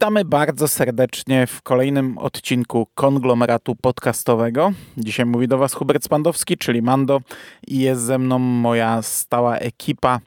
Witamy bardzo serdecznie w kolejnym odcinku konglomeratu podcastowego. Dzisiaj mówi do Was Hubert Spandowski, czyli Mando, i jest ze mną moja stała ekipa,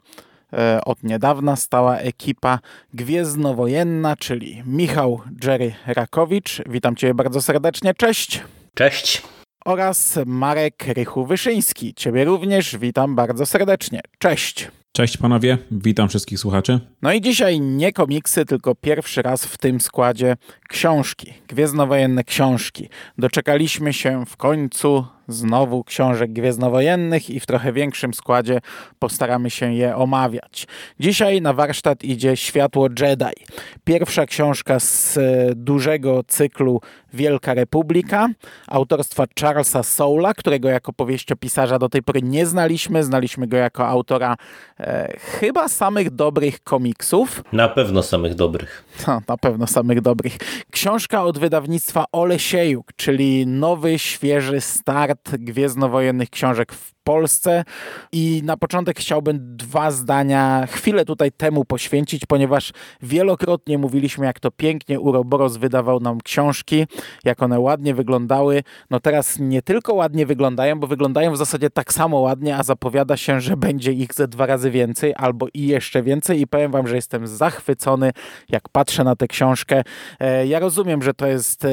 e, od niedawna stała ekipa gwiezdnowojenna, czyli Michał Jerry Rakowicz. Witam Cię bardzo serdecznie, cześć. Cześć. Oraz Marek Rychu-Wyszyński. Ciebie również witam bardzo serdecznie, cześć. Cześć panowie, witam wszystkich słuchaczy. No i dzisiaj nie komiksy, tylko pierwszy raz w tym składzie książki, gwiezdnowojenne książki. Doczekaliśmy się w końcu znowu książek gwiezdnowojennych i w trochę większym składzie postaramy się je omawiać. Dzisiaj na warsztat idzie Światło Jedi. Pierwsza książka z e, dużego cyklu Wielka Republika, autorstwa Charlesa Soula, którego jako powieściopisarza do tej pory nie znaliśmy. Znaliśmy go jako autora e, chyba samych dobrych komiksów. Na pewno samych dobrych. Na pewno samych dobrych. Książka od wydawnictwa Olesiejuk, czyli nowy, świeży start gwiezdnowojennych książek w Polsce i na początek chciałbym dwa zdania chwilę tutaj temu poświęcić, ponieważ wielokrotnie mówiliśmy, jak to pięknie Uroboros wydawał nam książki, jak one ładnie wyglądały. No teraz nie tylko ładnie wyglądają, bo wyglądają w zasadzie tak samo ładnie, a zapowiada się, że będzie ich ze dwa razy więcej albo i jeszcze więcej i powiem wam, że jestem zachwycony, jak patrzę na tę książkę. E, ja rozumiem, że to jest e,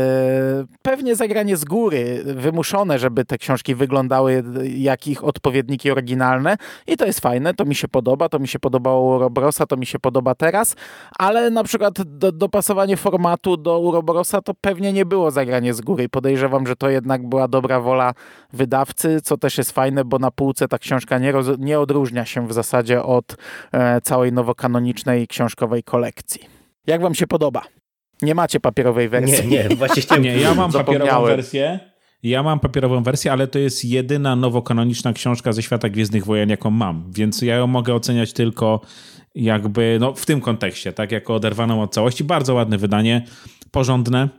pewnie zagranie z góry, wymuszone, żeby te książki wyglądały jak ich odpowiedniki oryginalne i to jest fajne, to mi się podoba, to mi się podobało Urobrosa, to mi się podoba teraz, ale na przykład do, dopasowanie formatu do Urobrosa to pewnie nie było zagranie z góry. Podejrzewam, że to jednak była dobra wola wydawcy, co też jest fajne, bo na półce ta książka nie, roz, nie odróżnia się w zasadzie od e, całej nowokanonicznej książkowej kolekcji. Jak wam się podoba? Nie macie papierowej wersji. Nie, nie, właśnie chciałem... Nie, ja mam papierową wersję. Ja mam papierową wersję, ale to jest jedyna nowokanoniczna książka ze świata Gwiezdnych Wojen, jaką mam, więc ja ją mogę oceniać tylko jakby no, w tym kontekście, tak, jako oderwaną od całości. Bardzo ładne wydanie, porządne,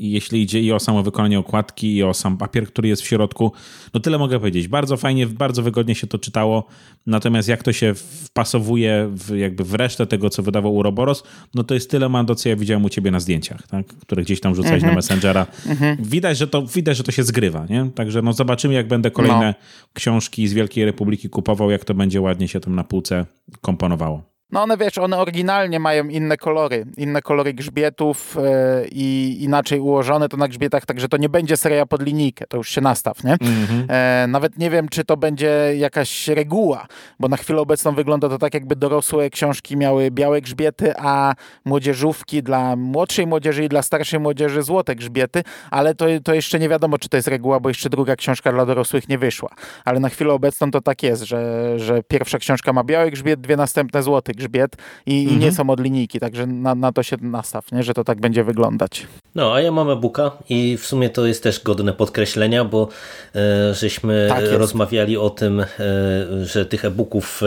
jeśli idzie i o samo wykonanie okładki, i o sam papier, który jest w środku. No tyle mogę powiedzieć. Bardzo fajnie, bardzo wygodnie się to czytało. Natomiast jak to się wpasowuje w, jakby w resztę tego, co wydawał Uroboros, no to jest tyle mando, co ja widziałem u ciebie na zdjęciach, tak? które gdzieś tam rzucałeś na mhm. Messengera. Mhm. Widać, że to, widać, że to się zgrywa. Nie? Także no zobaczymy, jak będę kolejne no. książki z Wielkiej Republiki kupował, jak to będzie ładnie się tam na półce komponowało. No one wiesz, one oryginalnie mają inne kolory, inne kolory grzbietów yy, i inaczej ułożone to na grzbietach, także to nie będzie seria pod linijkę, to już się nastaw, nie? -hmm. e, nawet nie wiem, czy to będzie jakaś reguła, bo na chwilę obecną wygląda to tak, jakby dorosłe książki miały białe grzbiety, a młodzieżówki dla młodszej młodzieży i dla starszej młodzieży złote grzbiety, ale to, to jeszcze nie wiadomo, czy to jest reguła, bo jeszcze druga książka dla dorosłych nie wyszła. Ale na chwilę obecną to tak jest, że, że pierwsza książka ma biały grzbiet, dwie następne złoty grzbiet i, mhm. i nie mhm. są od linijki, także na, na to się nastaw, nie? że to tak będzie wyglądać. No, a ja mam e-booka i w sumie to jest też godne podkreślenia, bo e, żeśmy tak rozmawiali o tym, e, że tych e-booków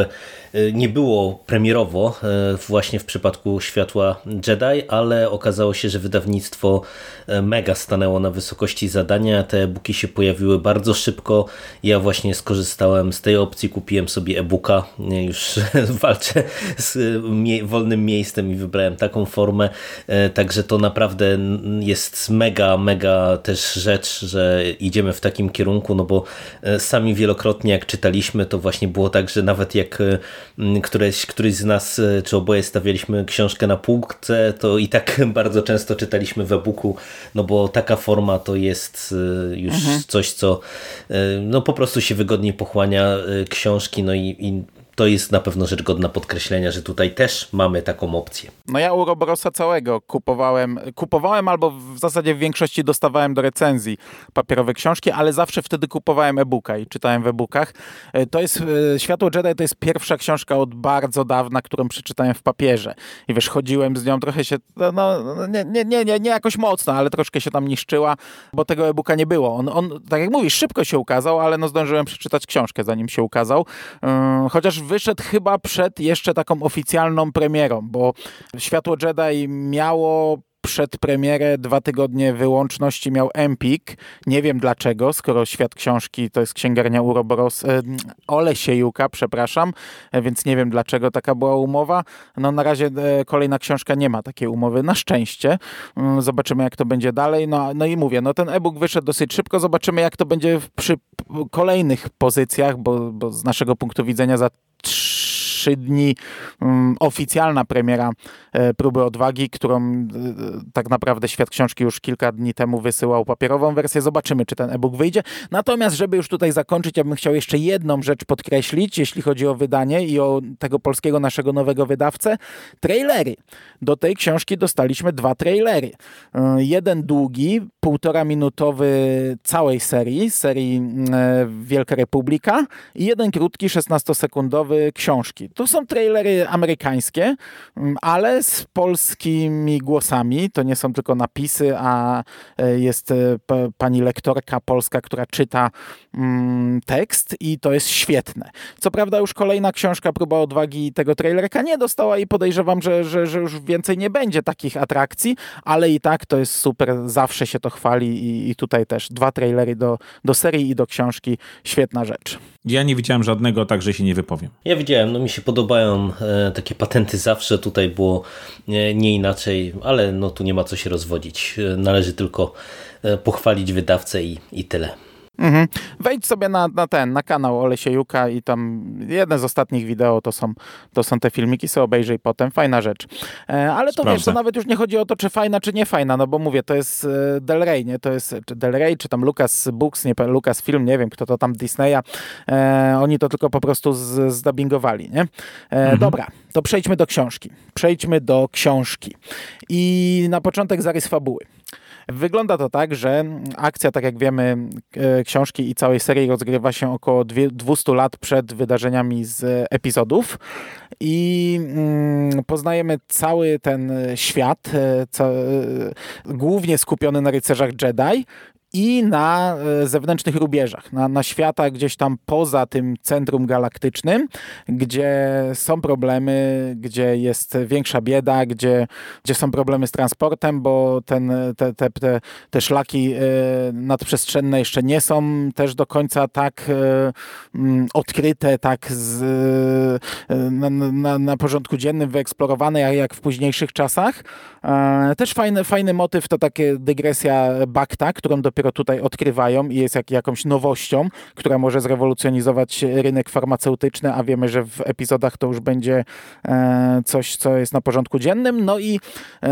nie było premierowo e, właśnie w przypadku Światła Jedi, ale okazało się, że wydawnictwo e, mega stanęło na wysokości zadania. Te e-booki się pojawiły bardzo szybko. Ja właśnie skorzystałem z tej opcji, kupiłem sobie e-booka. Już walczę z wolnym miejscem i wybrałem taką formę. Także to naprawdę jest mega, mega też rzecz, że idziemy w takim kierunku, no bo sami wielokrotnie jak czytaliśmy, to właśnie było tak, że nawet jak któreś, któryś z nas, e, czy oboje stawialiśmy książkę na półce, to i tak bardzo często czytaliśmy w e-booku, no bo taka forma to jest e, już mhm. coś, co e, no po prostu się wygodniej pochłania książki, no i, i to jest na pewno rzecz godna podkreślenia, że tutaj też mamy taką opcję. No ja Uroborosa całego kupowałem, kupowałem albo w zasadzie w większości dostawałem do recenzji papierowe książki, ale zawsze wtedy kupowałem e-booka i czytałem w e-bookach. E, to jest, e, Światło Jedi to jest pierwsza książka od bardzo dawna, którą przeczytałem w papierze. I wiesz, chodziłem z nią, trochę się, no, no nie, nie, nie, nie, nie jakoś mocno, ale troszkę się tam niszczyła, bo tego e-booka nie było. On, on, tak jak mówisz, szybko się ukazał, ale no zdążyłem przeczytać książkę, zanim się ukazał. Yy, chociaż wyszedł chyba przed jeszcze taką oficjalną premierą, bo Światło Jedi miało przed premierę dwa tygodnie wyłączności miał Empik. Nie wiem dlaczego, skoro Świat Książki to jest księgarnia Uroboros, e, Olesiejuka, przepraszam, e, więc nie wiem dlaczego taka była umowa. No na razie e, kolejna książka nie ma takiej umowy, na szczęście. Mm, zobaczymy jak to będzie dalej. No, no i mówię, no ten e-book wyszedł dosyć szybko, zobaczymy jak to będzie przy kolejnych pozycjach, bo, bo z naszego punktu widzenia za Tsch. Trzy dni um, oficjalna premiera e, próby odwagi, którą e, tak naprawdę świat książki już kilka dni temu wysyłał papierową wersję. Zobaczymy, czy ten e-book wyjdzie. Natomiast, żeby już tutaj zakończyć, ja bym chciał jeszcze jedną rzecz podkreślić, jeśli chodzi o wydanie i o tego polskiego naszego nowego wydawcę. Trailery. Do tej książki dostaliśmy dwa trailery. E, jeden długi, półtora minutowy całej serii, serii e, Wielka Republika i jeden krótki, 16-sekundowy książki. To są trailery amerykańskie, mm, ale z polskimi głosami. To nie są tylko napisy, a e, jest e, pani lektorka polska, która czyta mm, tekst i to jest świetne. Co prawda już kolejna książka Próba Odwagi tego trailerka nie dostała i podejrzewam, że, że, że już więcej nie będzie takich atrakcji, ale i tak to jest super, zawsze się to chwali i, i tutaj też dwa trailery do, do serii i do książki, świetna rzecz. Ja nie widziałem żadnego, także się nie wypowiem. Ja widziałem, no mi się podobają e, takie patenty zawsze, tutaj było e, nie inaczej, ale no tu nie ma co się rozwodzić. E, należy tylko e, pochwalić wydawcę i, i tyle. Mhm. Wejdź sobie na, na ten, na kanał Olesiejuka i tam jedne z ostatnich wideo to są, to są te filmiki, sobie obejrzyj potem, fajna rzecz. E, ale to Sprawdzę. wiesz, to nawet już nie chodzi o to, czy fajna, czy nie fajna, no bo mówię, to jest e, Del Rey, nie? To jest, czy Del Rey, czy tam Lucas Books, nie, Lucas Film, nie wiem, kto to tam Disneya, e, oni to tylko po prostu z, zdubbingowali, nie? E, mhm. Dobra, to przejdźmy do książki. Przejdźmy do książki. I na początek zarys fabuły. Wygląda to tak, że akcja, tak jak wiemy, e, książki i całej serii rozgrywa się około 200 lat przed wydarzeniami z epizodów. I mm, poznajemy cały ten świat, e, głównie skupiony na rycerzach Jedi, i na e, zewnętrznych rubieżach, na, na świata gdzieś tam poza tym centrum galaktycznym, gdzie są problemy, gdzie jest większa bieda, gdzie, gdzie są problemy z transportem, bo ten, te, te, te, te szlaki e, nadprzestrzenne jeszcze nie są też do końca tak e, mm, odkryte, tak z, na, na, na porządku dziennym wyeksplorowane, jak, jak w późniejszych czasach. Też fajny, fajny motyw to takie dygresja Bakta, którą dopiero dopiero tutaj odkrywają i jest jak, jakąś nowością, która może zrewolucjonizować rynek farmaceutyczny, a wiemy, że w epizodach to już będzie e, coś, co jest na porządku dziennym. No i e,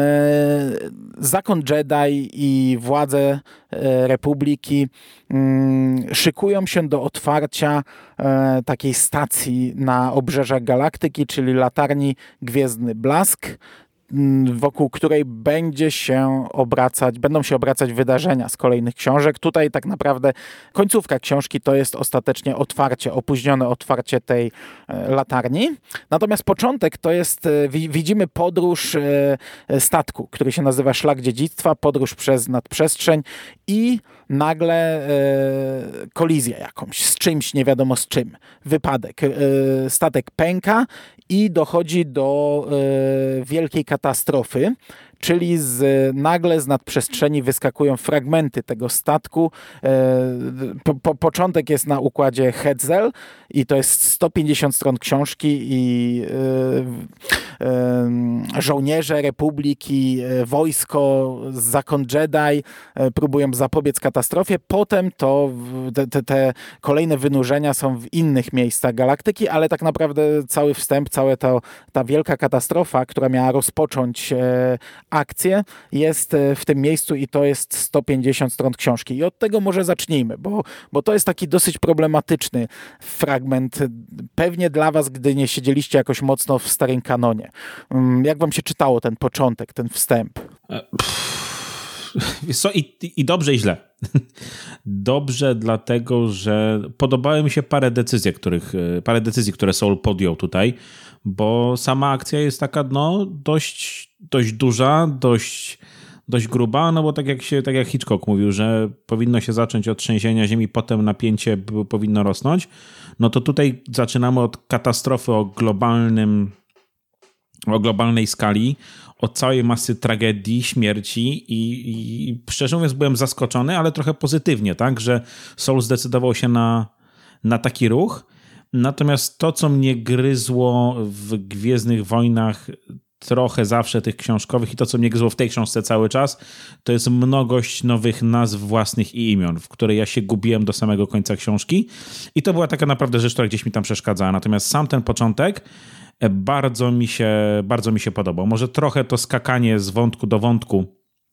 zakon Jedi i władze e, Republiki mm, szykują się do otwarcia takiej stacji na obrzeżach galaktyki, czyli latarni Gwiezdny Blask. Wokół której będzie się obracać, będą się obracać wydarzenia z kolejnych książek. Tutaj tak naprawdę końcówka książki to jest ostatecznie otwarcie, opóźnione otwarcie tej e, latarni. Natomiast początek to jest, e, widzimy podróż e, statku, który się nazywa Szlak Dziedzictwa, podróż przez nadprzestrzeń i nagle kolizja jakąś, z czymś, nie wiadomo z czym, wypadek. Statek pęka i dochodzi do wielkiej katastrofy, czyli z, nagle z nadprzestrzeni wyskakują fragmenty tego statku. E, po, po, początek jest na układzie Hetzel i to jest 150 stron książki i e, e, żołnierze Republiki, wojsko, zakon Jedi próbują zapobiec katastrofie. Potem to te, te, kolejne wynurzenia są w innych miejscach galaktyki, ale tak naprawdę cały wstęp, cała ta wielka katastrofa, która miała rozpocząć akcję jest e, w tym miejscu i to jest 150 stron książki. I od tego może zacznijmy, bo, bo to jest taki dosyć problematyczny fragment. Pewnie dla was, gdy nie siedzieliście jakoś mocno w starym kanonie. Mm, jak wam się czytało ten początek, ten wstęp? E, co, i, I dobrze i źle. Dobrze, dlatego że podobały mi się parę decyzji, których, e, parę decyzji, które Soul podjął tutaj, bo sama akcja jest taka no, dość, dość duża, dość, dość gruba, no bo tak jak, się, tak jak Hitchcock mówił, że powinno się zacząć od trzęsienia ziemi, potem napięcie powinno rosnąć, no to tutaj zaczynamy od katastrofy o globalnym o globalnej skali, o całej masy tragedii, śmierci i, i szczerze mówiąc byłem zaskoczony, ale trochę pozytywnie, tak, że Soul zdecydował się na, na taki ruch. Natomiast to, co mnie gryzło w Gwiezdnych Wojnach, trochę zawsze tych książkowych i to, co mnie gryzło w tej książce cały czas, to jest mnogość nowych nazw własnych i imion, w której ja się gubiłem do samego końca książki. I to była taka naprawdę rzecz, która gdzieś mi tam przeszkadzała. Natomiast sam ten początek bardzo mi się, bardzo mi się podobał. Może trochę to skakanie z wątku do wątku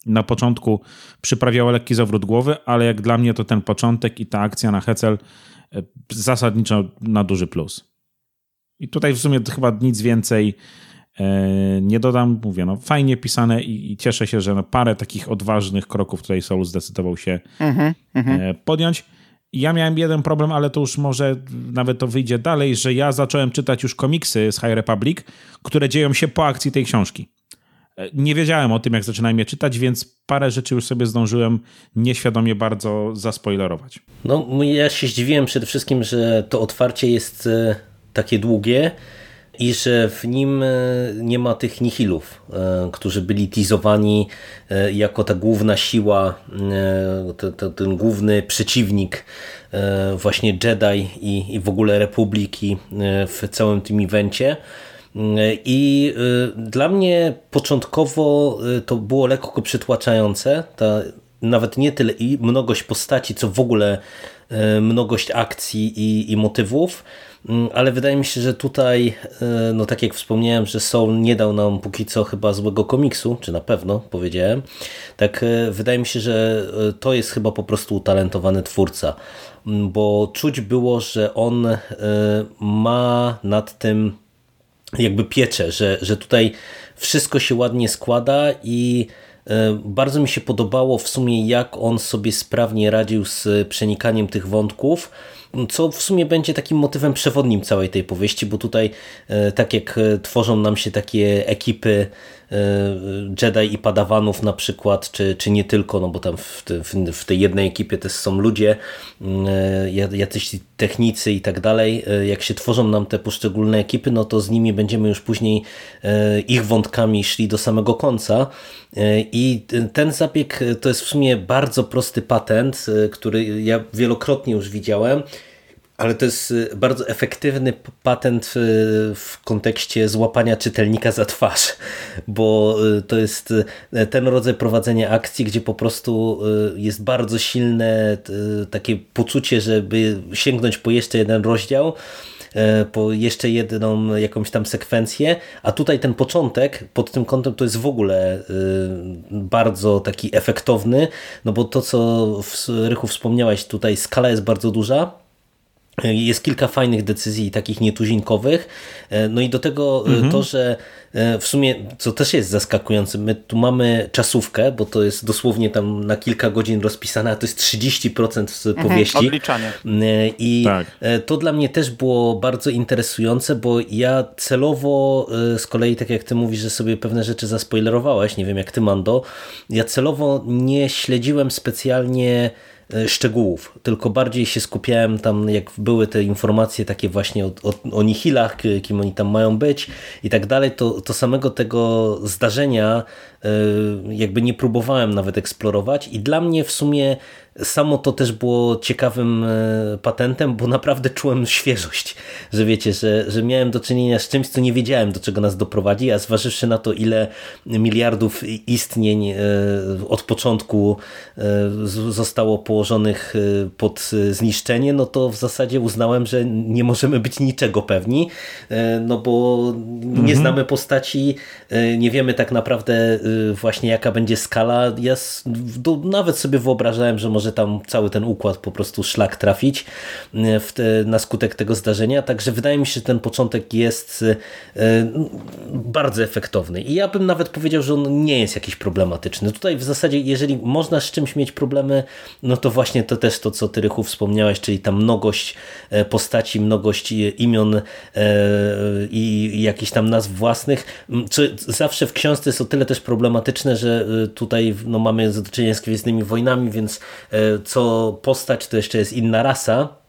na początku przyprawiało lekki zawrót głowy, ale jak dla mnie to ten początek i ta akcja na Hecel e, zasadniczo na duży plus. I tutaj w sumie chyba nic więcej E, nie dodam, mówię, no fajnie pisane i, i cieszę się, że no parę takich odważnych kroków tutaj Soul zdecydował się mm -hmm. podjąć. Ja miałem jeden problem, ale to już może nawet to wyjdzie dalej, że ja zacząłem czytać już komiksy z High Republic, które dzieją się po akcji tej książki. E, nie wiedziałem o tym, jak zaczynałem je czytać, więc parę rzeczy już sobie zdążyłem nieświadomie bardzo zaspoilerować. No, ja się zdziwiłem przede wszystkim, że to otwarcie jest takie długie i że w nim e, nie ma tych nihilów, e, którzy byli teasowani e, jako ta główna siła, ten główny przeciwnik właśnie Jedi i, w ogóle Republiki w całym tym evencie. I dla mnie początkowo to było lekko przytłaczające, ta nawet nie tyle i mnogość postaci, co w ogóle mnogość akcji i, i motywów, ale wydaje mi się, że tutaj, e, no tak jak wspomniałem, że Soul nie dał nam póki co chyba złego komiksu, czy na pewno powiedziałem, tak e, wydaje mi się, że e, to jest chyba po prostu utalentowany twórca, mm, bo czuć było, że on ma nad tym jakby pieczę, że, że tutaj wszystko się ładnie składa i bardzo mi się podobało w sumie jak on sobie sprawnie radził z przenikaniem tych wątków, co w sumie będzie takim motywem przewodnim całej tej powieści, bo tutaj e, tak jak e, tworzą nam się takie ekipy Jedi i Padawanów na przykład, czy, czy nie tylko, no bo tam w, te, w tej jednej ekipie też są ludzie, jacyś technicy i tak dalej. Jak się tworzą nam te poszczególne ekipy, no to z nimi będziemy już później ich wątkami szli do samego końca. I ten zabieg to jest w sumie bardzo prosty patent, który ja wielokrotnie już widziałem ale to jest y, bardzo efektywny patent y, w kontekście złapania czytelnika za twarz, bo y, to jest ten rodzaj prowadzenia akcji, gdzie po prostu jest bardzo silne takie poczucie, żeby sięgnąć po jeszcze jeden rozdział, po jeszcze jedną jakąś tam sekwencję, a tutaj ten początek pod tym kątem to jest w ogóle bardzo taki efektowny, no bo to co Rychu wspomniałeś, tutaj skala jest bardzo duża, jest kilka fajnych decyzji, takich nietuzinkowych. E, no i do tego e, mhm. to, że e, w sumie, co też jest zaskakujące, my tu mamy czasówkę, bo to jest dosłownie tam na kilka godzin rozpisane, a to jest 30% z mhm, powieści. Mhm, odliczanie. I tak. to dla mnie też było bardzo interesujące, bo ja celowo z kolei, tak jak ty mówisz, że sobie pewne rzeczy zaspoilerowałeś, nie wiem jak ty Mando, ja celowo nie śledziłem specjalnie szczegółów, tylko bardziej się skupiałem tam, jak były te informacje takie właśnie o, o, o nihilach, kim oni tam mają być i tak dalej, to, to samego tego zdarzenia e, jakby nie próbowałem nawet eksplorować i dla mnie w sumie Samo to też było ciekawym e, patentem, bo naprawdę czułem świeżość, że wiecie, że, że miałem do czynienia z czymś, co nie wiedziałem, do czego nas doprowadzi, a zważywszy na to, ile miliardów istnień e, od początku e, zostało położonych pod zniszczenie, no to w zasadzie uznałem, że nie możemy być niczego pewni, no bo nie mhm. znamy postaci, nie wiemy tak naprawdę właśnie jaka będzie skala. Ja nawet sobie wyobrażałem, że może może tam cały ten układ po prostu szlak trafić e, te, na skutek tego zdarzenia. Także wydaje mi się, że ten początek jest e, bardzo efektowny. I ja bym nawet powiedział, że on nie jest jakiś problematyczny. Tutaj w zasadzie, jeżeli można z czymś mieć problemy, no to właśnie to też to, co ty Rychu wspomniałeś, czyli ta mnogość e, postaci, mnogość imion i jakichś tam nazw własnych, czy zawsze w książce jest o tyle też problematyczne, że tutaj no, mamy do czynienia z Gwiezdnymi Wojnami, więc co postać to jeszcze jest inna rasa,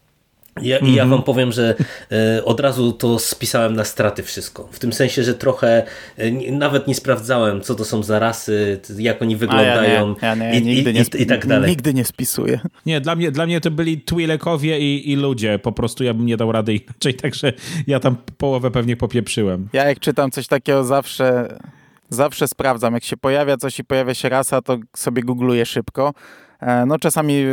Ja, mm -hmm. ja mhm. wam powiem, że e, od razu to spisałem na straty wszystko. W tym sensie, że trochę e, nawet nie sprawdzałem, co to są za rasy, jak oni wyglądają ja nie, ja nie, i, nigdy i, nie i, i, tak dalej. Nigdy nie spisuję. Nie, dla mnie, dla mnie to byli Twi'lekowie i, i ludzie. Po prostu ja bym nie dał rady inaczej, także ja tam połowę pewnie popieprzyłem. Ja jak czytam coś takiego zawsze, zawsze sprawdzam. Jak się pojawia coś i pojawia się rasa, to sobie googluję szybko E, no czasami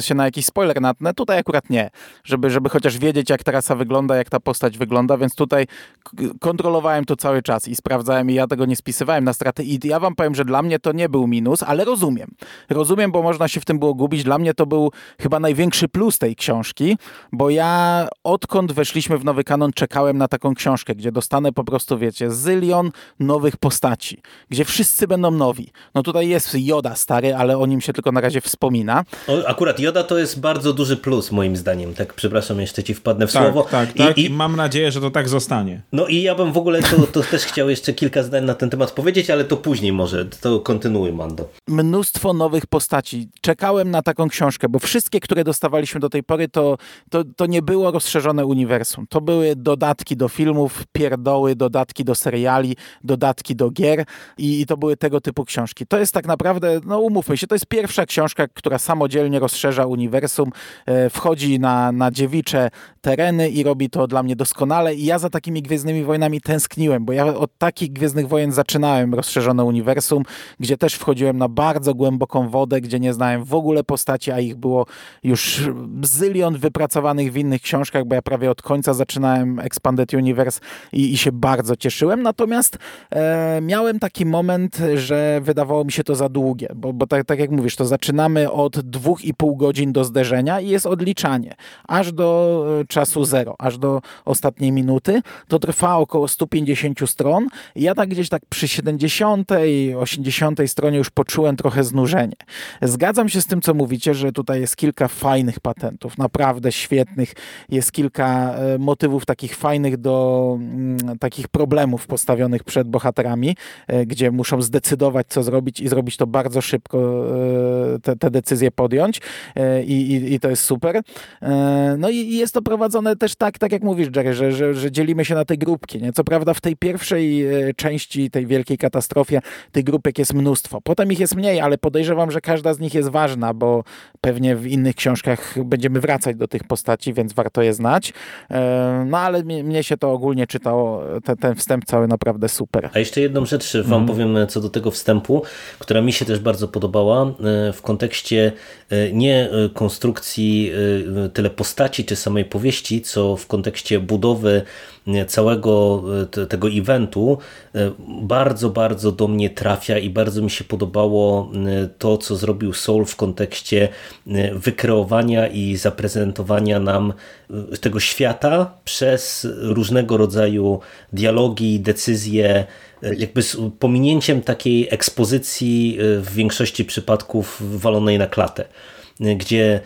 się na jakiś spoiler natnę, tutaj akurat nie, żeby, żeby chociaż wiedzieć jak trasa wygląda, jak ta postać wygląda, więc tutaj kontrolowałem to cały czas i sprawdzałem i ja tego nie spisywałem na straty i ja wam powiem, że dla mnie to nie był minus, ale rozumiem. Rozumiem, bo można się w tym było gubić. Dla mnie to był chyba największy plus tej książki, bo ja odkąd weszliśmy w nowy kanon czekałem na taką książkę, gdzie dostanę po prostu, wiecie, zylion nowych postaci, gdzie wszyscy będą nowi. No tutaj jest Joda stary, ale o nim się tylko na razie wspomina wspomina. O, akurat Joda to jest bardzo duży plus moim zdaniem. Tak, przepraszam, jeszcze ci wpadnę w tak, słowo. Tak, I, tak. I, mam nadzieję, że to tak zostanie. No i ja bym w ogóle to, to też chciał jeszcze kilka zdań na ten temat powiedzieć, ale to później może. To kontynuuj, Mando. Mnóstwo nowych postaci. Czekałem na taką książkę, bo wszystkie, które dostawaliśmy do tej pory, to, to, to nie było rozszerzone uniwersum. To były dodatki do filmów, pierdoły, dodatki do seriali, dodatki do gier i, i to były tego typu książki. To jest tak naprawdę, no umówmy się, to jest pierwsza książka, która samodzielnie rozszerza uniwersum, e, wchodzi na, na dziewicze tereny i robi to dla mnie doskonale. I ja za takimi Gwiezdnymi Wojnami tęskniłem, bo ja od takich Gwiezdnych Wojen zaczynałem rozszerzone uniwersum, gdzie też wchodziłem na bardzo głęboką wodę, gdzie nie znałem w ogóle postaci, a ich było już zylion wypracowanych w innych książkach, bo ja prawie od końca zaczynałem Expanded Universe i, i się bardzo cieszyłem, natomiast e, miałem taki moment, że wydawało mi się to za długie, bo, bo tak, tak jak mówisz, to zaczynamy od 2,5 godzin do zderzenia i jest odliczanie aż do e, czasu zero, aż do ostatniej minuty. To trwa około 150 stron. Ja tak gdzieś tak przy 70, 80 stronie już poczułem trochę znużenie. Zgadzam się z tym, co mówicie, że tutaj jest kilka fajnych patentów, naprawdę świetnych. Jest kilka e, motywów takich fajnych do mm, takich problemów postawionych przed bohaterami, e, gdzie muszą zdecydować, co zrobić i zrobić to bardzo szybko, te, te decyzję podjąć e, i, i, i to jest super. E, no i jest to prowadzone też tak, tak jak mówisz, Jerry, że, że, że dzielimy się na te grupki. Nie? Co prawda w tej pierwszej e, części, tej wielkiej katastrofie, tych grupek jest mnóstwo. Potem ich jest mniej, ale podejrzewam, że każda z nich jest ważna, bo pewnie w innych książkach będziemy wracać do tych postaci, więc warto je znać. No ale mnie się to ogólnie czytało, ten, ten wstęp cały naprawdę super. A jeszcze jedną rzecz wam mm. powiem co do tego wstępu, która mi się też bardzo podobała w kontekście kontekście e, nie e, konstrukcji e, tyle postaci czy samej powieści, co w kontekście budowy całego tego eventu bardzo, bardzo do mnie trafia i bardzo mi się podobało to, co zrobił Soul w kontekście wykreowania i zaprezentowania nam tego świata przez różnego rodzaju dialogi, decyzje, jakby z pominięciem takiej ekspozycji w większości przypadków walonej na klatę gdzie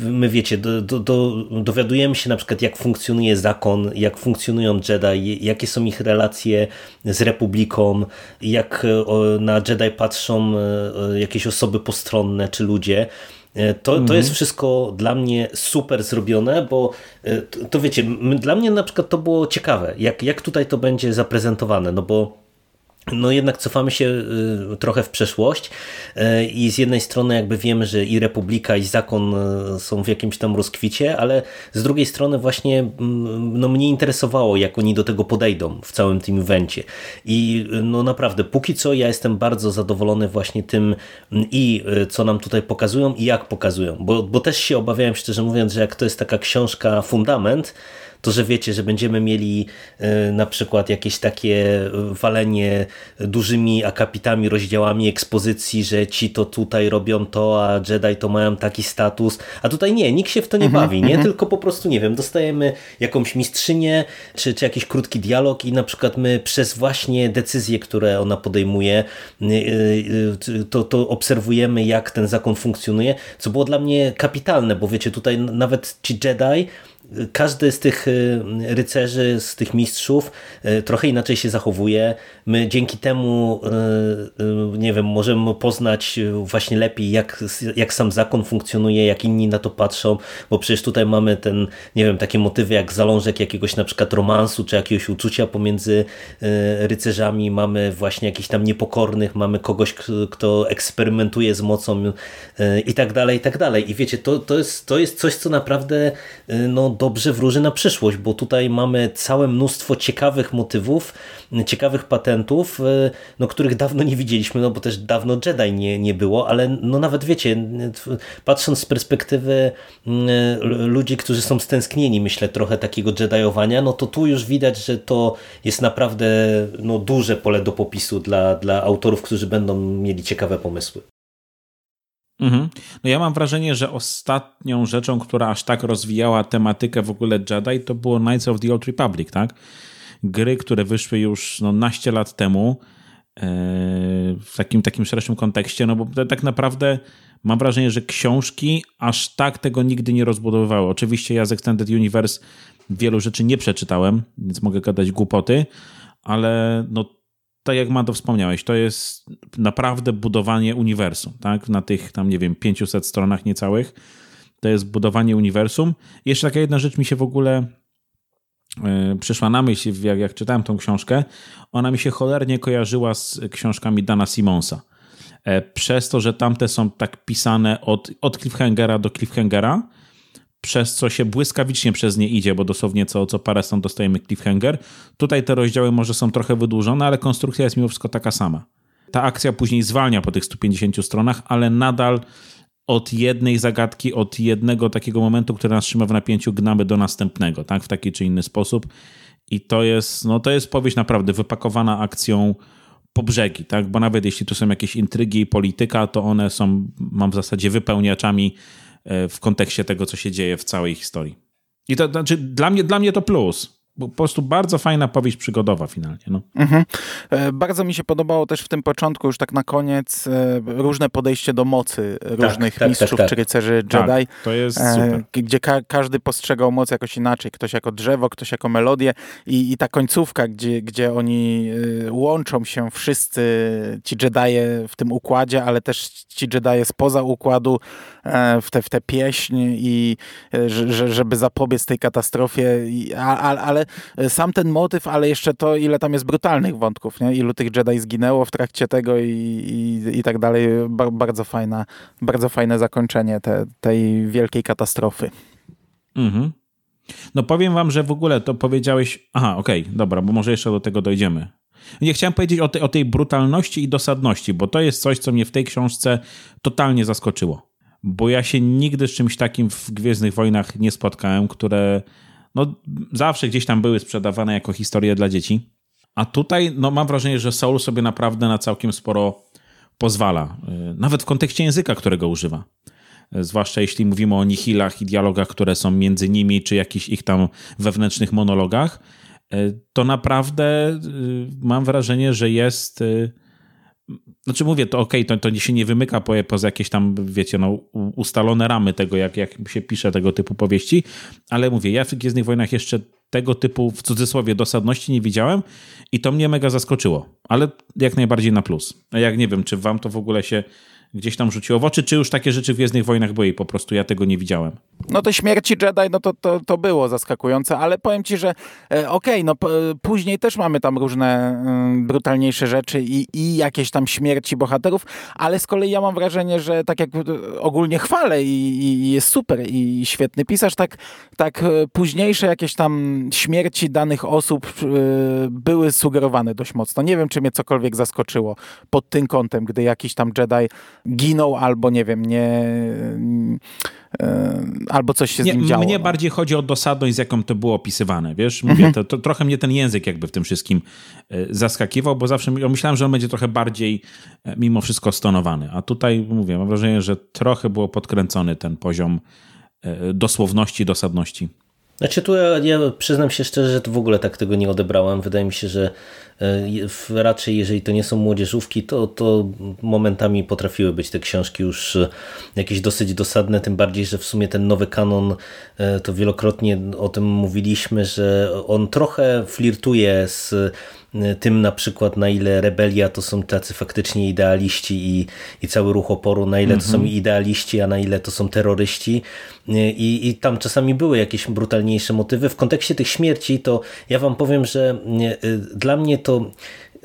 my wiecie, do, do, do, dowiadujemy się na przykład jak funkcjonuje zakon, jak funkcjonują Jedi, jakie są ich relacje z Republiką, jak na Jedi patrzą jakieś osoby postronne czy ludzie. To, to mhm. jest wszystko dla mnie super zrobione, bo to, to wiecie, dla mnie na przykład to było ciekawe, jak, jak tutaj to będzie zaprezentowane, no bo no jednak cofamy się y, trochę w przeszłość y, i z jednej strony jakby wiemy, że i Republika i Zakon y, są w jakimś tam rozkwicie, ale z drugiej strony właśnie mm, no mnie interesowało, jak oni do tego podejdą w całym tym evencie. I no naprawdę, póki co ja jestem bardzo zadowolony właśnie tym mm, i co nam tutaj pokazują i jak pokazują, bo, bo też się obawiałem szczerze mówiąc, że jak to jest taka książka fundament, to że wiecie, że będziemy mieli e, na przykład jakieś takie walenie dużymi akapitami, rozdziałami ekspozycji, że ci to tutaj robią to, a Jedi to mają taki status, a tutaj nie, nikt się w to nie mhm, bawi, nie? Mhm. Tylko po prostu, nie wiem, dostajemy jakąś mistrzynię, czy, czy jakiś krótki dialog i na przykład my przez właśnie decyzje, które ona podejmuje, e, e, to, to obserwujemy, jak ten zakon funkcjonuje, co było dla mnie kapitalne, bo wiecie, tutaj nawet ci Jedi każdy z tych rycerzy, z tych mistrzów trochę inaczej się zachowuje. My dzięki temu, nie wiem, możemy poznać właśnie lepiej, jak, jak sam zakon funkcjonuje, jak inni na to patrzą, bo przecież tutaj mamy ten, nie wiem, takie motywy jak zalążek jakiegoś na przykład romansu, czy jakiegoś uczucia pomiędzy rycerzami, mamy właśnie jakichś tam niepokornych, mamy kogoś, kto eksperymentuje z mocą i tak dalej, i tak dalej. I wiecie, to, to, jest, to jest coś, co naprawdę no, dobrze wróży na przyszłość, bo tutaj mamy całe mnóstwo ciekawych motywów, ciekawych patentów, no, których dawno nie widzieliśmy, no bo też dawno Jedi nie, nie było, ale no nawet wiecie, patrząc z perspektywy ludzi, którzy są stęsknieni, myślę, trochę takiego Jediowania, no to tu już widać, że to jest naprawdę no, duże pole do popisu dla, dla autorów, którzy będą mieli ciekawe pomysły. Mhm. No ja mam wrażenie, że ostatnią rzeczą, która aż tak rozwijała tematykę w ogóle Jedi, to było Knights of the Old Republic, tak? Gry, które wyszły już no, naście lat temu e, w takim, takim szerszym kontekście, no bo tak naprawdę mam wrażenie, że książki aż tak tego nigdy nie rozbudowywały. Oczywiście ja z Extended Universe wielu rzeczy nie przeczytałem, więc mogę gadać głupoty, ale no tak jak Mando wspomniałeś, to jest naprawdę budowanie uniwersum, tak? Na tych tam, nie wiem, 500 stronach niecałych. To jest budowanie uniwersum. Jeszcze taka jedna rzecz mi się w ogóle yy, przyszła na myśl, jak, jak czytałem tą książkę. Ona mi się cholernie kojarzyła z książkami Dana Simonsa. E, przez to, że tamte są tak pisane od, od cliffhangera do cliffhangera, przez co się błyskawicznie przez nie idzie, bo dosłownie co, co parę stron dostajemy cliffhanger. Tutaj te rozdziały może są trochę wydłużone, ale konstrukcja jest mimo wszystko taka sama. Ta akcja później zwalnia po tych 150 stronach, ale nadal od jednej zagadki, od jednego takiego momentu, który nas trzyma w napięciu, gnamy do następnego, tak? W taki czy inny sposób. I to jest, no to jest powieść naprawdę wypakowana akcją po brzegi, tak? Bo nawet jeśli tu są jakieś intrygi i polityka, to one są, mam w zasadzie wypełniaczami w kontekście tego, co się dzieje w całej historii. I to znaczy, dla mnie, dla mnie to plus po prostu bardzo fajna powieść przygodowa finalnie. No. Mhm. E, bardzo mi się podobało też w tym początku, już tak na koniec, e, różne podejście do mocy tak, różnych tak, mistrzów tak, tak, czy rycerzy Jedi. Tak, to jest super. Gdzie ka każdy postrzegał moc jakoś inaczej. Ktoś jako drzewo, ktoś jako melodię i, i ta końcówka, gdzie, gdzie oni łączą się wszyscy ci Jedie w tym układzie, ale też ci Jedie spoza układu w te, w te pieśń i żeby zapobiec tej katastrofie, ale E, sam ten motyw, ale jeszcze to, ile tam jest brutalnych wątków, nie? ilu tych Jedi zginęło w trakcie tego i, i, i tak dalej. bardzo, fajna, bardzo fajne zakończenie te, tej wielkiej katastrofy. Mhm. No powiem wam, że w ogóle to powiedziałeś... Aha, okej, okay, dobra, bo może jeszcze do tego dojdziemy. Nie chciałem powiedzieć o, te, o tej brutalności i dosadności, bo to jest coś, co mnie w tej książce totalnie zaskoczyło. Bo ja się nigdy z czymś takim w Gwiezdnych Wojnach nie spotkałem, które no, zawsze gdzieś tam były sprzedawane jako historie dla dzieci. A tutaj no, mam wrażenie, że Soul sobie naprawdę na całkiem sporo pozwala. Y, nawet w kontekście języka, którego używa. Y, zwłaszcza jeśli mówimy o nihilach i dialogach, które są między nimi, czy jakichś ich tam wewnętrznych monologach, y, to naprawdę mam wrażenie, że jest znaczy mówię, to okej, okay, to, to się nie wymyka po, poza jakieś tam, wiecie, no, ustalone ramy tego, jak, jak się pisze tego typu powieści, ale mówię, ja w Gwiezdnych Wojnach jeszcze tego typu, w cudzysłowie, dosadności nie widziałem i to mnie mega zaskoczyło, ale jak najbardziej na plus. Jak nie wiem, czy wam to w ogóle się gdzieś tam rzuciło w oczy, czy już takie rzeczy w Gwiezdnych Wojnach były po prostu ja tego nie widziałem? No te śmierci Jedi, no to, to, to było zaskakujące, ale powiem ci, że e, okej, okay, no później też mamy tam różne y, brutalniejsze rzeczy i, i jakieś tam śmierci bohaterów, ale z kolei ja mam wrażenie, że tak jak ogólnie chwalę i, i jest super i świetny pisarz, tak, tak e, późniejsze jakieś tam śmierci danych osób były sugerowane dość mocno. Nie wiem, czy mnie cokolwiek zaskoczyło pod tym kątem, gdy jakiś tam Jedi ginął albo nie wiem, nie e, albo coś się nie, z nim działo. Mnie no. bardziej chodzi o dosadność, z jaką to było opisywane, wiesz? Mówię, mhm. to, to, trochę mnie ten język jakby w tym wszystkim e, zaskakiwał, bo zawsze myślałem, że on będzie trochę bardziej e, mimo wszystko stonowany, a tutaj mówię, mam wrażenie, że trochę było podkręcony ten poziom dosłowności, dosadności. Znaczy tu ja, ja, przyznam się szczerze, że to w ogóle tak tego nie odebrałem. Wydaje mi się, że raczej jeżeli to nie są młodzieżówki, to, to momentami potrafiły być te książki już e, jakieś dosyć dosadne, tym bardziej, że w sumie ten nowy kanon, e, to wielokrotnie o tym mówiliśmy, że on trochę flirtuje z tym na przykład na ile rebelia to są tacy faktycznie idealiści i, i cały ruch oporu, na ile to są mhm. idealiści, a na ile to są terroryści I, i tam czasami były jakieś brutalniejsze motywy. W kontekście tych śmierci to ja wam powiem, że y, dla mnie to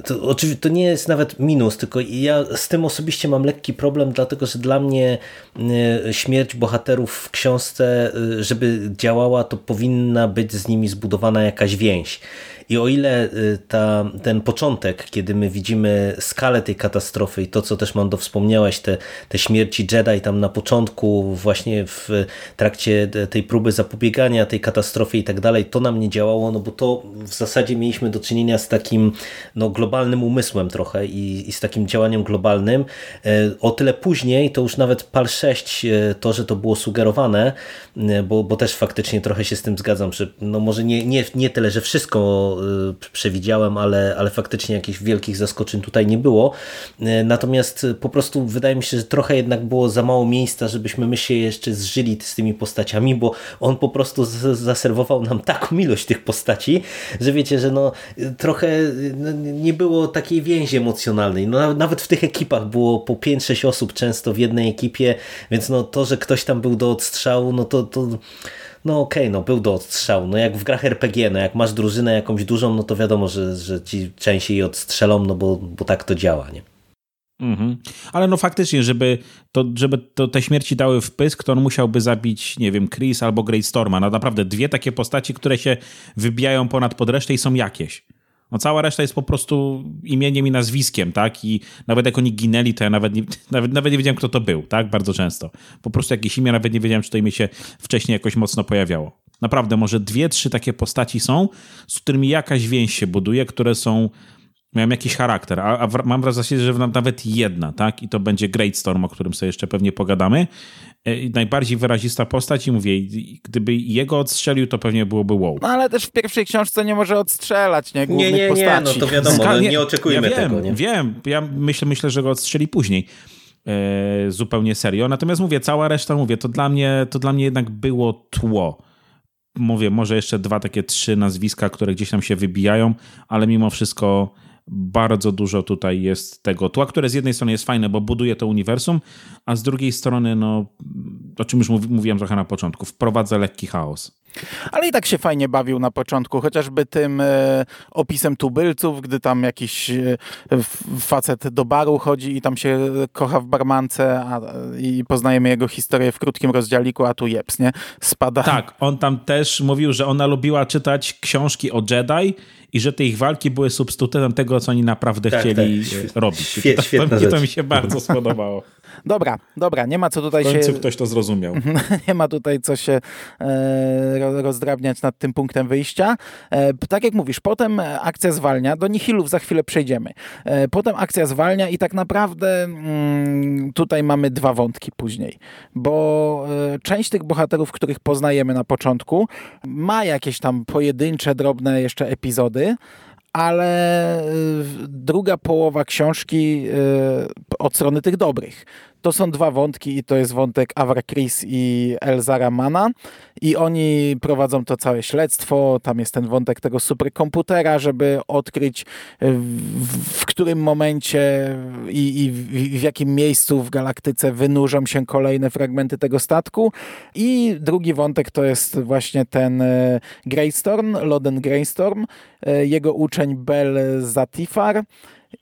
to oczywiście to nie jest nawet minus, tylko ja z tym osobiście mam lekki problem, dlatego że dla mnie y, śmierć bohaterów w książce, y, żeby działała, to powinna być z nimi zbudowana jakaś więź. I o ile y, ta, ten początek, kiedy my widzimy skalę tej katastrofy i to, co też Mando wspomniałeś, te, te śmierci Jedi tam na początku, właśnie w trakcie tej próby zapobiegania tej katastrofie i tak dalej, to nam nie działało, no bo to w zasadzie mieliśmy do czynienia z takim no, globalnym umysłem trochę i, i z takim działaniem globalnym. E, o tyle później, to już nawet PAL 6, e, to, że to było sugerowane, e, bo, bo też faktycznie trochę się z tym zgadzam, że no może nie, nie, nie tyle, że wszystko Y, przewidziałem, ale, ale faktycznie jakichś wielkich zaskoczeń tutaj nie było. Y, natomiast po prostu wydaje mi się, że trochę jednak było za mało miejsca, żebyśmy my się jeszcze zżyli z tymi postaciami, bo on po prostu zaserwował nam taką ilość tych postaci, że wiecie, że no trochę no, nie było takiej więzi emocjonalnej. No, nawet w tych ekipach było po 5-6 osób często w jednej ekipie, więc no to, że ktoś tam był do odstrzału, no to, to no okej, okay, no był do odstrzału. No jak w grach RPG, no jak masz drużynę jakąś dużą, no to wiadomo, że, że ci częściej odstrzelą, no bo, bo tak to działa, nie? Mhm. Ale no faktycznie, żeby, to, żeby to te śmierci dały wpysk, to on musiałby zabić, nie wiem, Chris albo Great Storma. No naprawdę dwie takie postaci, które się wybijają ponad pod resztę i są jakieś. No cała reszta jest po prostu imieniem i nazwiskiem, tak? I nawet jak oni ginęli, to ja nawet nie, nawet, nawet nie wiedziałem, kto to był, tak? Bardzo często. Po prostu jakieś imię, nawet nie wiedziałem, czy to imię się wcześniej jakoś mocno pojawiało. Naprawdę, może dwie, trzy takie postaci są, z którymi jakaś więź się buduje, które są miałem jakiś charakter, a, a mam wrażenie, że nawet jedna, tak? I to będzie Great Storm, o którym sobie jeszcze pewnie pogadamy. E, najbardziej wyrazista postać i mówię, gdyby jego odstrzelił, to pewnie byłoby wow. No ale też w pierwszej książce nie może odstrzelać, nie? Głównych nie, nie, postaci. nie, no to wiadomo, no, nie oczekujemy ja wiem, tego, nie? Wiem, ja myślę, myślę, że go odstrzeli później. E, zupełnie serio. Natomiast mówię, cała reszta, mówię, to dla mnie, to dla mnie jednak było tło mówię, może jeszcze dwa takie trzy nazwiska, które gdzieś tam się wybijają, ale mimo wszystko bardzo dużo tutaj jest tego tła, które z jednej strony jest fajne, bo buduje to uniwersum, a z drugiej strony, no, o czym już mówiłem trochę na początku, wprowadza lekki chaos. Ale i tak się fajnie bawił na początku, chociażby tym e, opisem tubylców, gdy tam jakiś e, facet do baru chodzi i tam się kocha w barmance a, i poznajemy jego historię w krótkim rozdziałiku, a tu jeps, nie? Spada. Tak, on tam też mówił, że ona lubiła czytać książki o Jedi i że te ich walki były substytutem tego, co oni naprawdę tak, chcieli tak. robić. Świe, to, to, to mi się bardzo spodobało. Dobra, dobra, nie ma co tutaj się... W końcu się... ktoś to zrozumiał. nie ma tutaj co się e, rozdrabniać nad tym punktem wyjścia. E, tak jak mówisz, potem akcja zwalnia, do Nihilów za chwilę przejdziemy. E, potem akcja zwalnia i tak naprawdę mm, tutaj mamy dwa wątki później, bo e, część tych bohaterów, których poznajemy na początku, ma jakieś tam pojedyncze, drobne jeszcze epizody, ale y, druga połowa książki y, od strony tych dobrych to są dwa wątki i to jest wątek Avra Chris i Elzara Mana. I oni prowadzą to całe śledztwo, tam jest ten wątek tego superkomputera, żeby odkryć w, w którym momencie i, i w, w, jakim miejscu w galaktyce wynurzą się kolejne fragmenty tego statku. I drugi wątek to jest właśnie ten e, Greystorm, Loden Greystorm, e, jego uczeń Bel Zatifar,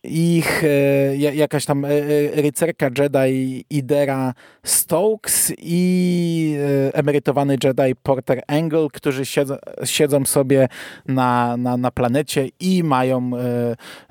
ich e, jakaś tam e, e, rycerka Jedi Idera Stokes i emerytowany Jedi Porter Angle, którzy siedzą, siedzą sobie na, na, na planecie i mają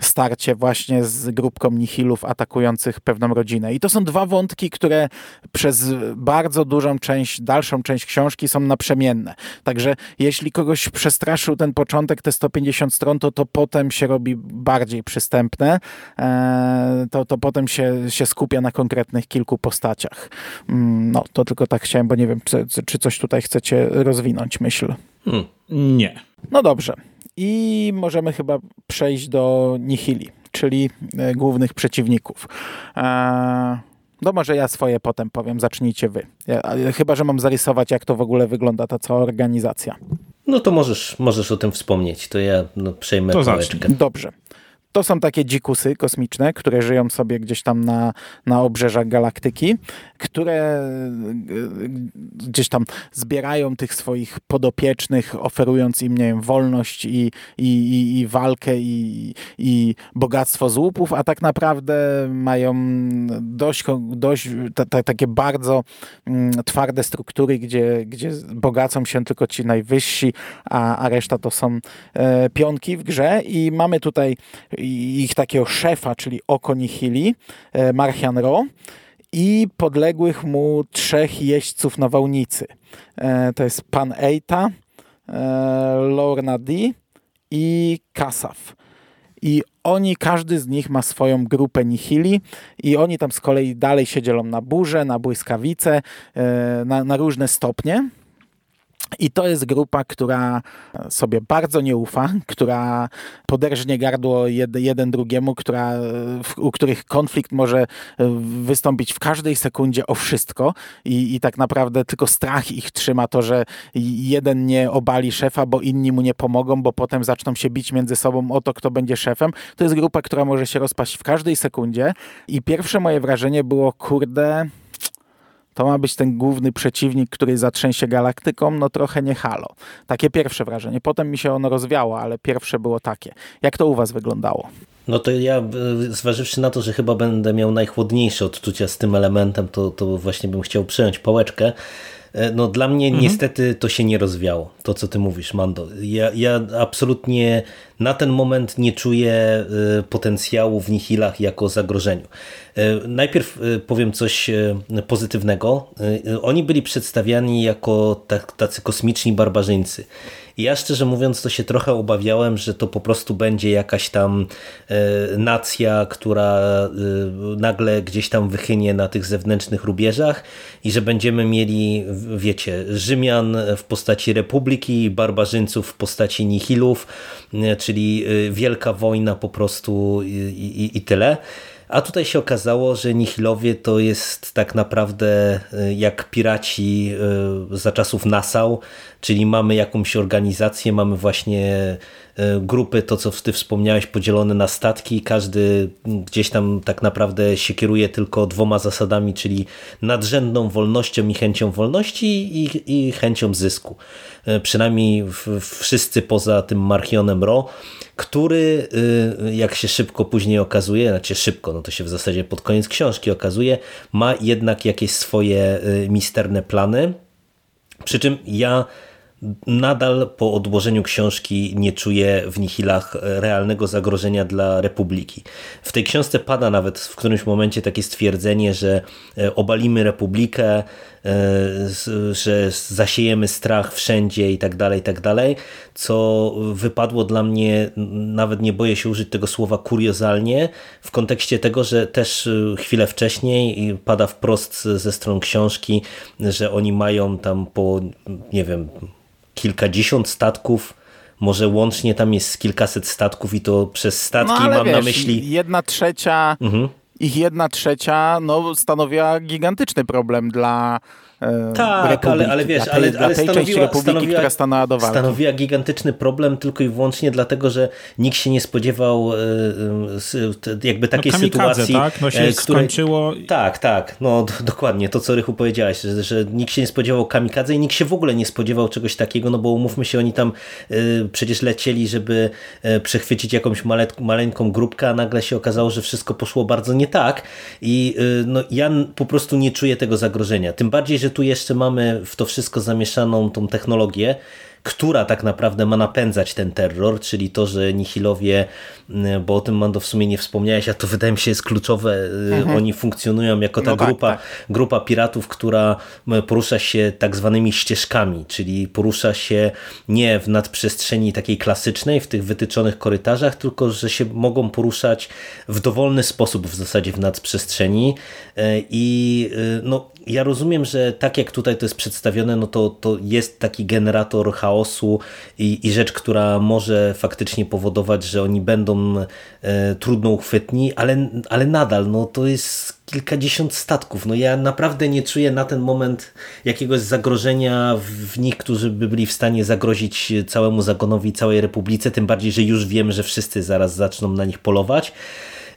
starcie właśnie z grupką nihilów atakujących pewną rodzinę. I to są dwa wątki, które przez bardzo dużą część, dalszą część książki są naprzemienne. Także jeśli kogoś przestraszył ten początek, te 150 stron, to to potem się robi bardziej przystępne E, to, to potem się, się skupia na konkretnych kilku postaciach. Mm, no, to tylko tak chciałem, bo nie wiem, czy, czy coś tutaj chcecie rozwinąć, myśl. Hmm. Nie. No dobrze. I możemy chyba przejść do Nihili, czyli e, głównych przeciwników. Eee, no może ja swoje potem powiem, zacznijcie wy. Ja, chyba, że mam zarysować, jak to w ogóle wygląda ta cała organizacja. No to możesz, możesz o tym wspomnieć, to ja no, przejmę to pałeczkę. Dobrze. To są takie dzikusy kosmiczne, które żyją sobie gdzieś tam na, na obrzeżach galaktyki, które e, gdzieś tam zbierają tych swoich podopiecznych, oferując im, nie wiem, wolność i, i, i, i walkę i, i bogactwo z łupów, a tak naprawdę mają dość, dość ta, ta, takie bardzo mm, twarde struktury, gdzie, gdzie bogacą się tylko ci najwyżsi, a, a reszta to są e, pionki w grze. I mamy tutaj ich takiego szefa, czyli Oko Nihili, e, Marchian Ro i podległych mu trzech jeźdźców nawałnicy. E, to jest Pan Eita, e, Lorna D i Kasaf. I oni, każdy z nich ma swoją grupę nihili i oni tam z kolei dalej się dzielą na burze, na błyskawice, na, na różne stopnie. I to jest grupa, która sobie bardzo nie ufa, która poderżnie gardło jed, jeden drugiemu, która, w, u których konflikt może e, wystąpić w każdej sekundzie o wszystko I, i tak naprawdę tylko strach ich trzyma to, że jeden nie obali szefa, bo inni mu nie pomogą, bo potem zaczną się bić między sobą o to, kto będzie szefem. To jest grupa, która może się rozpaść w każdej sekundzie i pierwsze moje wrażenie było, kurde, to ma być ten główny przeciwnik, który zatrzęsie galaktyką, no trochę nie halo. Takie pierwsze wrażenie. Potem mi się ono rozwiało, ale pierwsze było takie. Jak to u was wyglądało? No to ja, e, zważywszy na to, że chyba będę miał najchłodniejsze odczucia z tym elementem, to, to właśnie bym chciał przejąć pałeczkę. E, no dla mnie mhm. niestety to się nie rozwiało, to co ty mówisz, Mando. Ja, ja absolutnie na ten moment nie czuję e, potencjału w Nihilach jako zagrożeniu. E, najpierw powiem coś pozytywnego. Oni byli przedstawiani jako tak, tacy kosmiczni barbarzyńcy. Ja szczerze mówiąc to się trochę obawiałem, że to po prostu będzie jakaś tam e, nacja, która e, nagle gdzieś tam wychynie na tych zewnętrznych rubieżach i że będziemy mieli, wiecie, Rzymian w postaci Republiki, barbarzyńców w postaci Nihilów, e, czyli wielka wojna po prostu i, i, i tyle. A tutaj się okazało, że Nihilowie to jest tak naprawdę jak piraci za czasów Nassau, czyli mamy jakąś organizację, mamy właśnie e, grupy, to co ty wspomniałeś, podzielone na statki. Każdy gdzieś tam tak naprawdę się kieruje tylko dwoma zasadami, czyli nadrzędną wolnością i chęcią wolności i, i chęcią zysku. Przynajmniej wszyscy poza tym Marchionem Ro, który e, jak się szybko później okazuje, znaczy szybko, no to się w zasadzie pod koniec książki okazuje, ma jednak jakieś swoje misterne plany. Przy czym ja nadal po odłożeniu książki nie czuję w Nihilach realnego zagrożenia dla Republiki. W tej książce pada nawet w którymś momencie takie stwierdzenie, że obalimy Republikę, że zasiejemy strach wszędzie i tak dalej, i tak dalej, co wypadło dla mnie, nawet nie boję się użyć tego słowa kuriozalnie, w kontekście tego, że też e, chwilę wcześniej pada wprost ze stron książki, że oni mają tam po, nie wiem, kilkadziesiąt statków, może łącznie tam jest kilkaset statków i to przez statki no, mam wiesz, na myśli... Jedna trzecia, mhm. Ich jedna trzecia no, stanowiła gigantyczny problem dla E, tak, ale, ale wiesz, tej, ale, ale stanowiła, stanowiła, która stanęła do walki. Stanowiła gigantyczny problem tylko i wyłącznie dlatego, że nikt się nie spodziewał e, e, jakby takiej no, sytuacji. tak? No się której... skończyło. Tak, tak, no dokładnie, to co Rychu powiedziałeś, że, że nikt się nie spodziewał kamikadze i nikt się w ogóle nie spodziewał czegoś takiego, no bo umówmy się, oni tam przecież lecieli, żeby przechwycić jakąś maleńką grupkę, a nagle się okazało, że wszystko poszło bardzo nie tak i no, ja po prostu nie czuję tego zagrożenia. Tym bardziej, że tu jeszcze mamy w to wszystko zamieszaną tą technologię, która tak naprawdę ma napędzać ten terror, czyli to, że Nihilowie, mm, bo o tym Mando w sumie nie wspomniałeś, a to wydaje mi się jest kluczowe, y, mhm. oni funkcjonują jako ta no tak, grupa, tak, grupa piratów, która porusza się tak zwanymi ścieżkami, czyli porusza się nie w nadprzestrzeni takiej klasycznej, w tych wytyczonych korytarzach, tylko że się mogą poruszać w dowolny sposób w zasadzie w nadprzestrzeni i y, no, ja rozumiem, że tak jak tutaj to jest przedstawione, no to, to jest taki generator chaosu, i, i rzecz, która może faktycznie powodować, że oni będą e, trudno uchwytni, ale, ale nadal no, to jest kilkadziesiąt statków. No ja naprawdę nie czuję na ten moment jakiegoś zagrożenia w nich, którzy by byli w stanie zagrozić całemu zagonowi, całej Republice, tym bardziej, że już wiemy, że wszyscy zaraz zaczną na nich polować.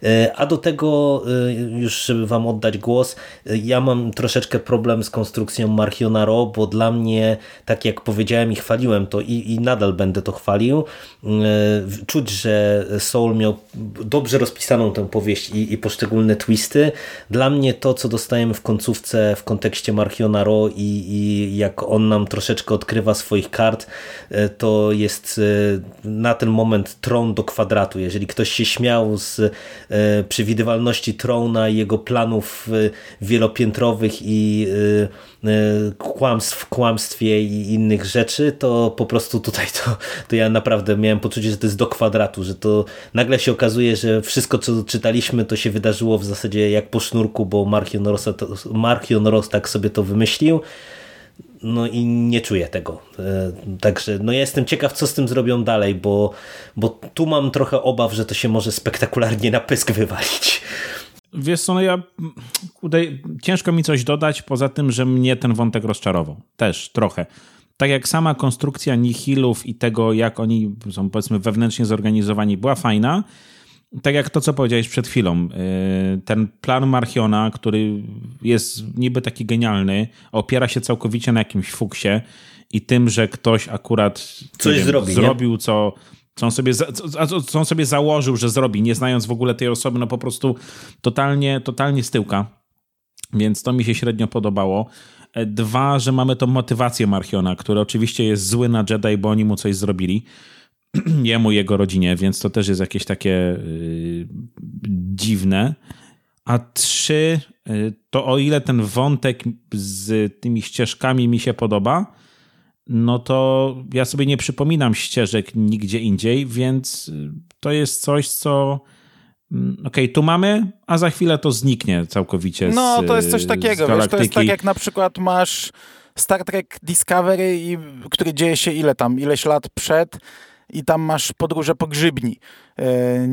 E, a do tego, e, już żeby wam oddać głos, e, ja mam troszeczkę problem z konstrukcją Marchionaro, bo dla mnie, tak jak powiedziałem i chwaliłem to i, i nadal będę to chwalił, czuć, że Soul miał dobrze rozpisaną tę powieść i, i poszczególne twisty. Dla mnie to, co dostajemy w końcówce w kontekście Marchionaro i, i jak on nam troszeczkę odkrywa swoich kart, to jest na ten moment tron do kwadratu. Jeżeli ktoś się śmiał z przewidywalności Trona i jego planów e, wielopiętrowych i e, kłamstw w kłamstwie i innych rzeczy, to po prostu tutaj to, to ja naprawdę miałem poczucie, że to jest do kwadratu, że to nagle się okazuje, że wszystko co czytaliśmy to się wydarzyło w zasadzie jak po sznurku, bo Markion Ross tak sobie to wymyślił no i nie czuję tego. E, także no jestem ciekaw, co z tym zrobią dalej, bo, bo tu mam trochę obaw, że to się może spektakularnie na pysk wywalić. Wiesz co, no ja tutaj ciężko mi coś dodać, poza tym, że mnie ten wątek rozczarował. Też trochę. Tak jak sama konstrukcja nihilów i tego, jak oni są powiedzmy wewnętrznie zorganizowani, była fajna, tak jak to, co powiedziałeś przed chwilą, y, ten plan Marchiona, który jest niby taki genialny, opiera się całkowicie na jakimś fuksie i tym, że ktoś akurat coś wiem, zrobi, zrobił, co, co, on sobie, co, co on sobie założył, że zrobi, nie znając w ogóle tej osoby, no po prostu totalnie, totalnie z tyłka. Więc to mi się średnio podobało. E, dwa, że mamy tą motywację Marchiona, który oczywiście jest zły na Jedi, bo oni mu coś zrobili jemu i jego rodzinie, więc to też jest jakieś takie yy, dziwne. A trzy, yy, to o ile ten wątek z tymi ścieżkami mi się podoba, no to ja sobie nie przypominam ścieżek nigdzie indziej, więc y, to jest coś, co mm, okej, okay, tu mamy, a za chwilę to zniknie całkowicie No, to jest coś takiego, wiesz, to jest tak jak na przykład masz Star Trek Discovery, który dzieje się ile tam, ileś lat przed i tam masz podróże po grzybni. E,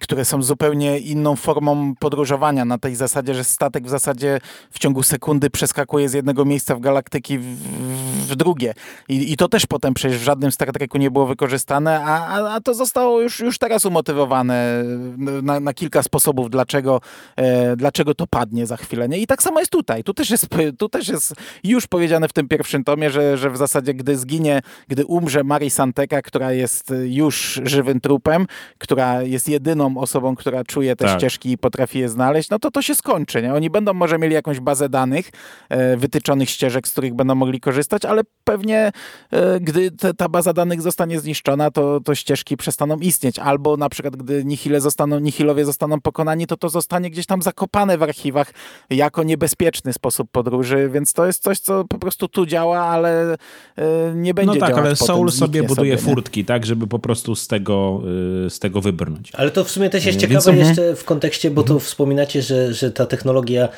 które są zupełnie inną formą podróżowania na tej zasadzie, że statek w zasadzie w ciągu sekundy przeskakuje z jednego miejsca w galaktyki w, w drugie. I, I, to też potem przecież w żadnym Star Treku nie było wykorzystane, a, a, a to zostało już, już teraz umotywowane na, na kilka sposobów, dlaczego, e, dlaczego to padnie za chwilę. Nie? I tak samo jest tutaj. Tu też jest, tu też jest już powiedziane w tym pierwszym tomie, że, że w zasadzie gdy zginie, gdy umrze Mari Santeka, która jest już żywym trupem, która jest jedyną osobą, która czuje te tak. ścieżki i potrafi je znaleźć, no to to się skończy. Nie? Oni będą może mieli jakąś bazę danych, e, wytyczonych ścieżek, z których będą mogli korzystać, ale pewnie e, gdy te, ta baza danych zostanie zniszczona, to, to ścieżki przestaną istnieć. Albo na przykład, gdy nihile zostaną, nihilowie zostaną pokonani, to to zostanie gdzieś tam zakopane w archiwach jako niebezpieczny sposób podróży, więc to jest coś, co po prostu tu działa, ale e, nie będzie No tak, ale Soul sobie buduje sobie, furtki, tak, żeby po prostu z tego, e, z tego wybrnąć. Ale to w sumie też jest ciekawe Więc, jeszcze w kontekście, bo to mhm. wspominacie, że, że ta technologia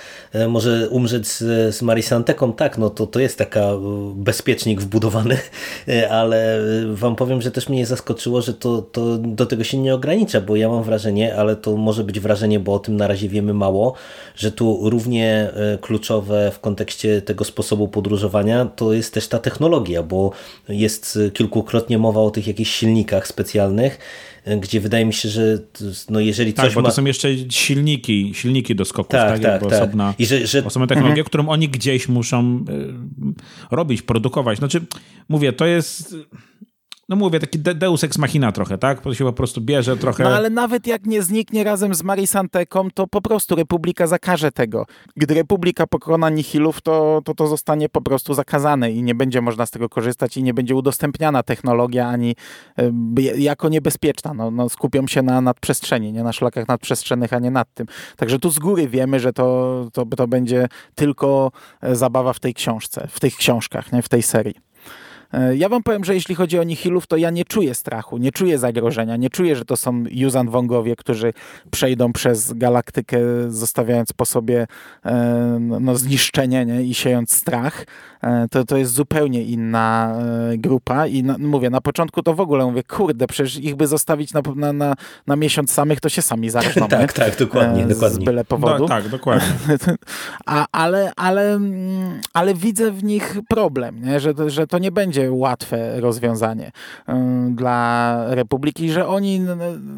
może umrzeć z, z Marisanteką. Tak, no to, to jest taka bezpiecznik wbudowany, ale wam powiem, że też mnie zaskoczyło, że to, to do tego się nie ogranicza, bo ja mam wrażenie, ale to może być wrażenie, bo o tym na razie wiemy mało, że tu równie kluczowe w kontekście tego sposobu podróżowania to jest też ta technologia, bo jest kilkukrotnie mowa o tych jakichś silnikach specjalnych, gdzie wydaje mi się, że no jeżeli tak, coś bo ma... to są jeszcze silniki, silniki do skoków, tak, tak, tak, osobna, I że, że... osobna technologia, mhm. którą oni gdzieś muszą y, robić, produkować. Znaczy, mówię, to jest no mówię, taki deus ex machina trochę, tak? To się po prostu bierze trochę... No ale nawet jak nie zniknie razem z Marisanteką, to po prostu Republika zakaże tego. Gdy Republika pokona Nihilów, to, to to zostanie po prostu zakazane i nie będzie można z tego korzystać i nie będzie udostępniana technologia ani y, jako niebezpieczna. No, no skupią się na nadprzestrzeni, nie na szlakach nadprzestrzennych, a nie nad tym. Także tu z góry wiemy, że to, to, to będzie tylko e, zabawa w tej książce, w tych książkach, nie? w tej serii. E, ja wam powiem, że jeśli chodzi o Nihilów, to ja nie czuję strachu, nie czuję zagrożenia, nie czuję, że to są Yuzan Wongowie, którzy przejdą przez galaktykę, zostawiając po sobie e, no, zniszczenie nie? i siejąc strach. E, to, to jest zupełnie inna grupa i na, mówię, na początku to w ogóle mówię, kurde, przecież ich by zostawić na, na, na, na miesiąc samych, to się sami zarżną. tak, tak, dokładnie, dokładnie. Z byle powodu. No, tak, dokładnie. A, ale, ale, ale widzę w nich problem, nie? Że, że to nie będzie łatwe rozwiązanie dla Republiki, że oni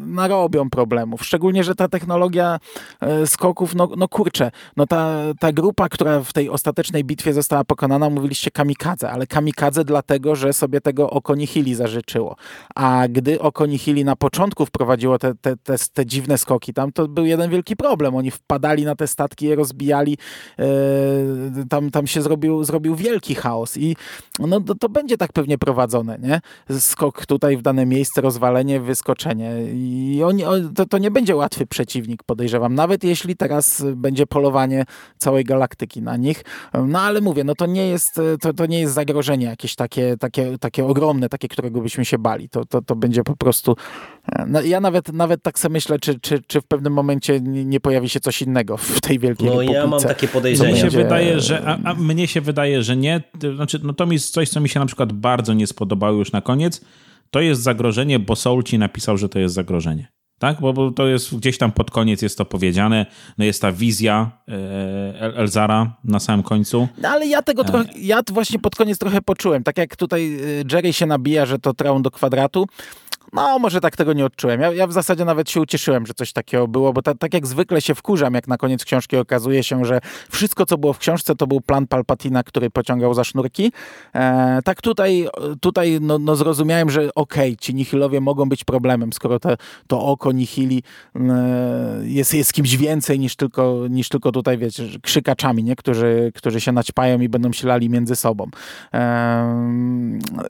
narobią problemów. Szczególnie, że ta technologia e, skoków, no, no kurczę, no ta, ta grupa, która w tej ostatecznej bitwie została pokonana, mówiliście kamikadze, ale kamikadze dlatego, że sobie tego Okonihili zażyczyło. A gdy Okonihili na początku wprowadziło te, te, te, te dziwne skoki tam, to był jeden wielki problem. Oni wpadali na te statki, je rozbijali, e, tam, tam się zrobił, zrobił wielki chaos i no, to, to będzie tak pewnie prowadzone, nie? Skok tutaj w dane miejsce, rozwalenie, wyskoczenie i oni, to, to nie będzie łatwy przeciwnik, podejrzewam, nawet jeśli teraz będzie polowanie całej galaktyki na nich, no ale mówię, no to nie jest, to, to nie jest zagrożenie jakieś takie, takie, takie ogromne, takie, którego byśmy się bali, to, to, to będzie po prostu no, ja nawet, nawet tak sobie myślę, czy, czy, czy w pewnym momencie nie pojawi się coś innego w tej wielkiej No republice. ja mam takie podejrzenie. Mnie się wydaje, że, a, a, mnie się wydaje, że nie. Znaczy, no to mi jest coś, co mi się na przykład bardzo nie spodobało już na koniec. To jest zagrożenie, bo Soul ci napisał, że to jest zagrożenie. Tak? Bo, bo to jest gdzieś tam pod koniec jest to powiedziane. No jest ta wizja e, Elzara na samym końcu. No ale ja tego trochę, ja właśnie pod koniec trochę poczułem. Tak jak tutaj e, Jerry się nabija, że to traum do kwadratu, no, może tak tego nie odczułem. Ja, ja w zasadzie nawet się ucieszyłem, że coś takiego było, bo ta, tak jak zwykle się wkurzam, jak na koniec książki okazuje się, że wszystko, co było w książce, to był plan Palpatina, który pociągał za sznurki. E, tak tutaj, tutaj no, no zrozumiałem, że okej, okay, ci nihilowie mogą być problemem, skoro te, to oko nihili e, jest, jest kimś więcej niż tylko, niż tylko tutaj, wiecie, krzykaczami, nie? Którzy, którzy się naćpają i będą się lali między sobą. E,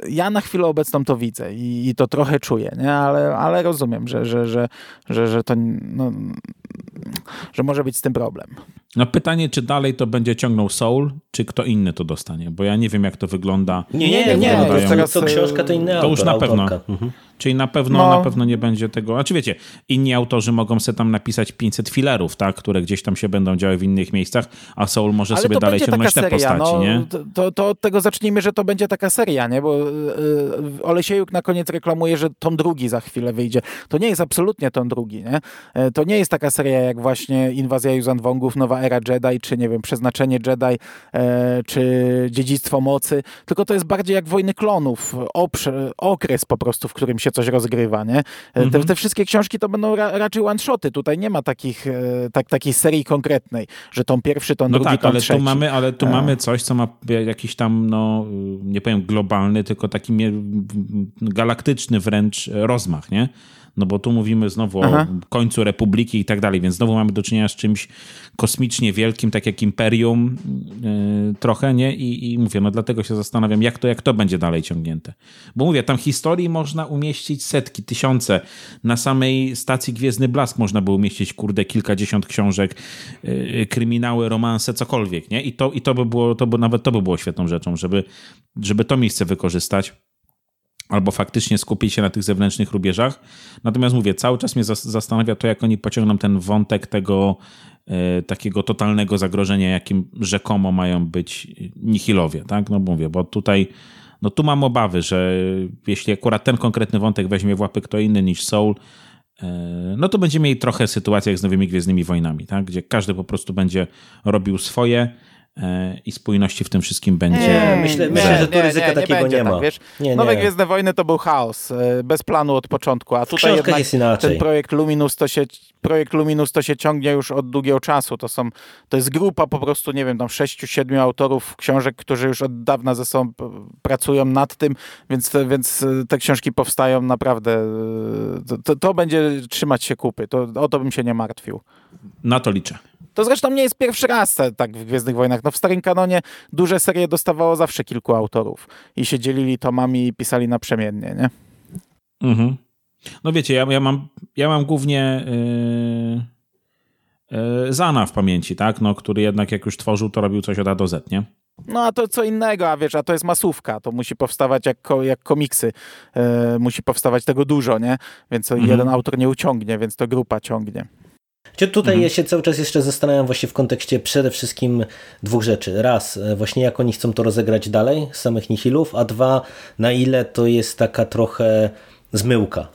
ja na chwilę obecną to widzę i, i to trochę czuję nie? Ale, ale rozumiem, że, że, że, że, że to no, że może być z tym problem. No pytanie, czy dalej to będzie ciągnął Soul, czy kto inny to dostanie, bo ja nie wiem, jak to wygląda. Nie, nie, nie, nie. To, teraz, to książka to inny To już na pewno. Mhm. Czyli na pewno, no. na pewno nie będzie tego. Znaczy wiecie, inni autorzy mogą sobie tam napisać 500 filerów, tak, które gdzieś tam się będą działy w innych miejscach, a Soul może Ale sobie dalej ciągnąć te postaci, no, nie? To, to, od tego zacznijmy, że to będzie taka seria, nie? Bo yy, Olesiejuk na koniec reklamuje, że tom drugi za chwilę wyjdzie. To nie jest absolutnie tom drugi, nie? E, to nie jest taka seria jak właśnie Inwazja Yuzan Wongów, Nowa Era Jedi, czy nie wiem, Przeznaczenie Jedi, e, czy Dziedzictwo Mocy, tylko to jest bardziej jak Wojny Klonów, okres po prostu, w którym się coś rozgrywa, nie? Mhm. Te, te, wszystkie książki to będą ra, raczej one-shoty. Tutaj nie ma takich, e, tak, takiej serii konkretnej, że tom pierwszy, tom no drugi, tak, tom ale trzeci. Tu mamy, ale tu e. mamy coś, co ma jakiś tam, no, nie powiem globalny, tylko taki galaktyczny wręcz rozmach, nie? No bo tu mówimy znowu Aha. o końcu Republiki i tak dalej, więc znowu mamy do czynienia z czymś kosmicznie wielkim, tak jak Imperium yy, trochę, nie? I, I mówię, no dlatego się zastanawiam, jak to, jak to będzie dalej ciągnięte. Bo mówię, tam historii można umieścić setki, tysiące. Na samej stacji Gwiezdny Blask można było umieścić, kurde, kilkadziesiąt książek, yy, kryminały, romanse, cokolwiek, nie? I to, i to by było, to by, nawet to by było świetną rzeczą, żeby, żeby to miejsce wykorzystać albo faktycznie skupić się na tych zewnętrznych rubieżach. Natomiast mówię, cały czas mnie zastanawia to, jak oni pociągną ten wątek tego e, takiego totalnego zagrożenia, jakim rzekomo mają być nihilowie, tak? No mówię, bo tutaj no tu mam obawy, że jeśli akurat ten konkretny wątek weźmie w łapy kto inny niż Soul, e, no to będziemy mieli trochę sytuację jak z nowymi Gwiezdnymi Wojnami, tak? gdzie każdy po prostu będzie robił swoje, i spójności w tym wszystkim będzie. Nie, myślę, nie, myślę że tu ryzyka nie, takiego nie, ma. Tak, wiesz? Nie, Nowe Gwiezdne Wojny to był chaos, e, bez planu od początku, a tutaj jednak jest inaczej. ten projekt Luminus to się projekt Luminus to się ciągnie już od długiego czasu. To są, to jest grupa po prostu, nie wiem, tam sześciu, siedmiu autorów książek, którzy już od dawna ze sobą pracują nad tym, więc, więc te książki powstają naprawdę. E, to, to będzie trzymać się kupy. To, o to bym się nie martwił. Na to liczę. To zresztą nie jest pierwszy raz tak w Gwiezdnych Wojnach. No w starym kanonie duże serie dostawało zawsze kilku autorów i się dzielili tomami i pisali naprzemiennie, nie? Mhm. No wiecie, ja, ja, mam, ja mam głównie yy, yy, Zana w pamięci, tak? No, który jednak jak już tworzył, to robił coś od A do Z, nie? No a to co innego, a wiesz, a to jest masówka, to musi powstawać jak, jak komiksy, e, musi powstawać tego dużo, nie? Więc mhm. jeden autor nie uciągnie, więc to grupa ciągnie. Tutaj mhm. ja się cały czas jeszcze zastanawiam właśnie w kontekście przede wszystkim dwóch rzeczy. Raz, e, właśnie jak oni chcą to rozegrać dalej z samych Nihilów, a dwa, na ile to jest taka trochę zmyłka e,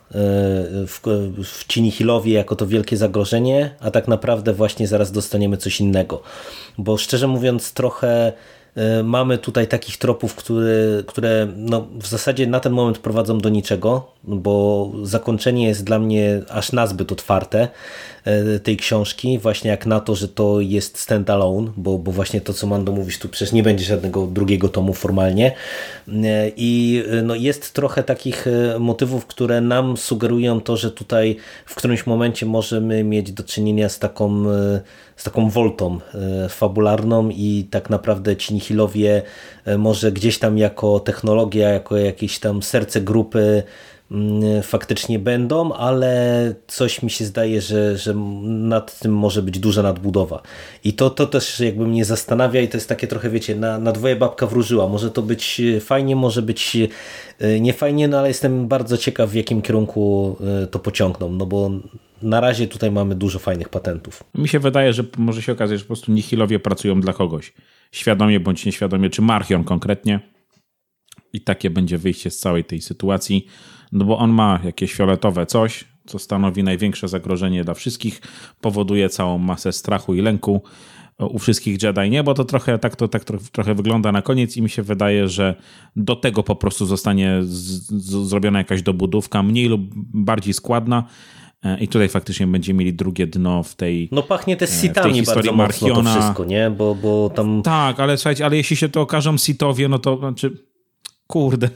w, w ci Nihilowie jako to wielkie zagrożenie, a tak naprawdę właśnie zaraz dostaniemy coś innego. Bo szczerze mówiąc trochę E, mamy tutaj takich tropów, które, które no, w zasadzie na ten moment prowadzą do niczego, bo zakończenie jest dla mnie aż nazbyt otwarte e, tej książki, właśnie jak na to, że to jest standalone, bo, bo właśnie to, co Mando mówisz, tu przecież nie będzie żadnego drugiego tomu formalnie. E, i no, jest trochę takich motywów, które nam sugerują to, że tutaj w którymś momencie możemy mieć do czynienia z taką z taką woltą e, fabularną i tak naprawdę ci Nihilowie e, może gdzieś tam jako technologia, jako jakieś tam serce grupy faktycznie będą, ale coś mi się zdaje, że, że nad tym może być duża nadbudowa. I to, to też jakby mnie zastanawia i to jest takie trochę, wiecie, na, na dwoje babka wróżyła. Może to być fajnie, może być e, niefajnie, no ale jestem bardzo ciekaw w jakim kierunku to pociągną, no bo na razie tutaj mamy dużo fajnych patentów. Mi się wydaje, że może się okazać, że po prostu Nihilowie pracują dla kogoś. Świadomie bądź nieświadomie, czy Marchion konkretnie. I takie będzie wyjście z całej tej sytuacji. No bo on ma jakieś fioletowe coś, co stanowi największe zagrożenie dla wszystkich, powoduje całą masę strachu i lęku u wszystkich Jedi, nie? Bo to trochę tak to tak trochę wygląda na koniec i mi się wydaje, że do tego po prostu zostanie z, z, zrobiona jakaś dobudówka, mniej lub bardziej składna, E, I tutaj faktycznie będziemy mieli drugie dno w tej No pachnie też sitami bardzo mocno to wszystko, nie? Bo, bo tam... Tak, ale słuchajcie, ale jeśli się to okażą sitowie, no to znaczy kurde,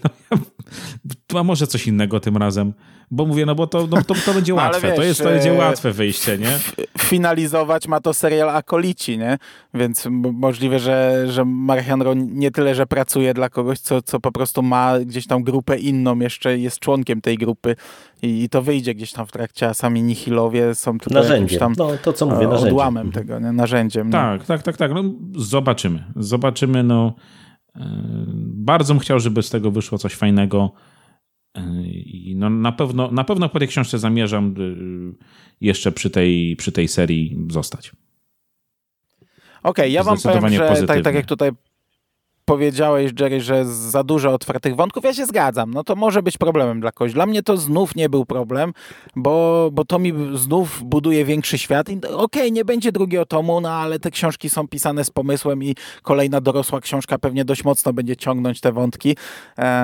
no, a może coś innego tym razem. Bo mówię, no bo to, no, to, to będzie łatwe. Wiesz, to, jest, to będzie e, łatwe wyjście, nie? Finalizować ma to serial Akolici, nie? Więc możliwe, że, że Marchandro nie tyle, że pracuje dla kogoś, co, co po prostu ma gdzieś tam grupę inną, jeszcze jest członkiem tej grupy i, i to wyjdzie gdzieś tam w trakcie, a sami Nihilowie są tylko narzędziem. tam no, to, co mówię, narzędziem. odłamem mhm. tego, nie? narzędziem. No. Tak, tak, tak, tak. No, zobaczymy. Zobaczymy, no e, bardzo bym chciał, żeby z tego wyszło coś fajnego. I no na, pewno, na pewno po tej książce zamierzam y, jeszcze przy tej, przy tej serii zostać. Okej, okay, ja wam powiem, że tak, tak jak tutaj powiedziałeś, Jerry, że za dużo otwartych wątków, ja się zgadzam. No to może być problemem dla kogoś. Dla mnie to znów nie był problem, bo, bo to mi znów buduje większy świat. Okej, okay, nie będzie drugiego tomu, no ale te książki są pisane z pomysłem i kolejna dorosła książka pewnie dość mocno będzie ciągnąć te wątki. Eee,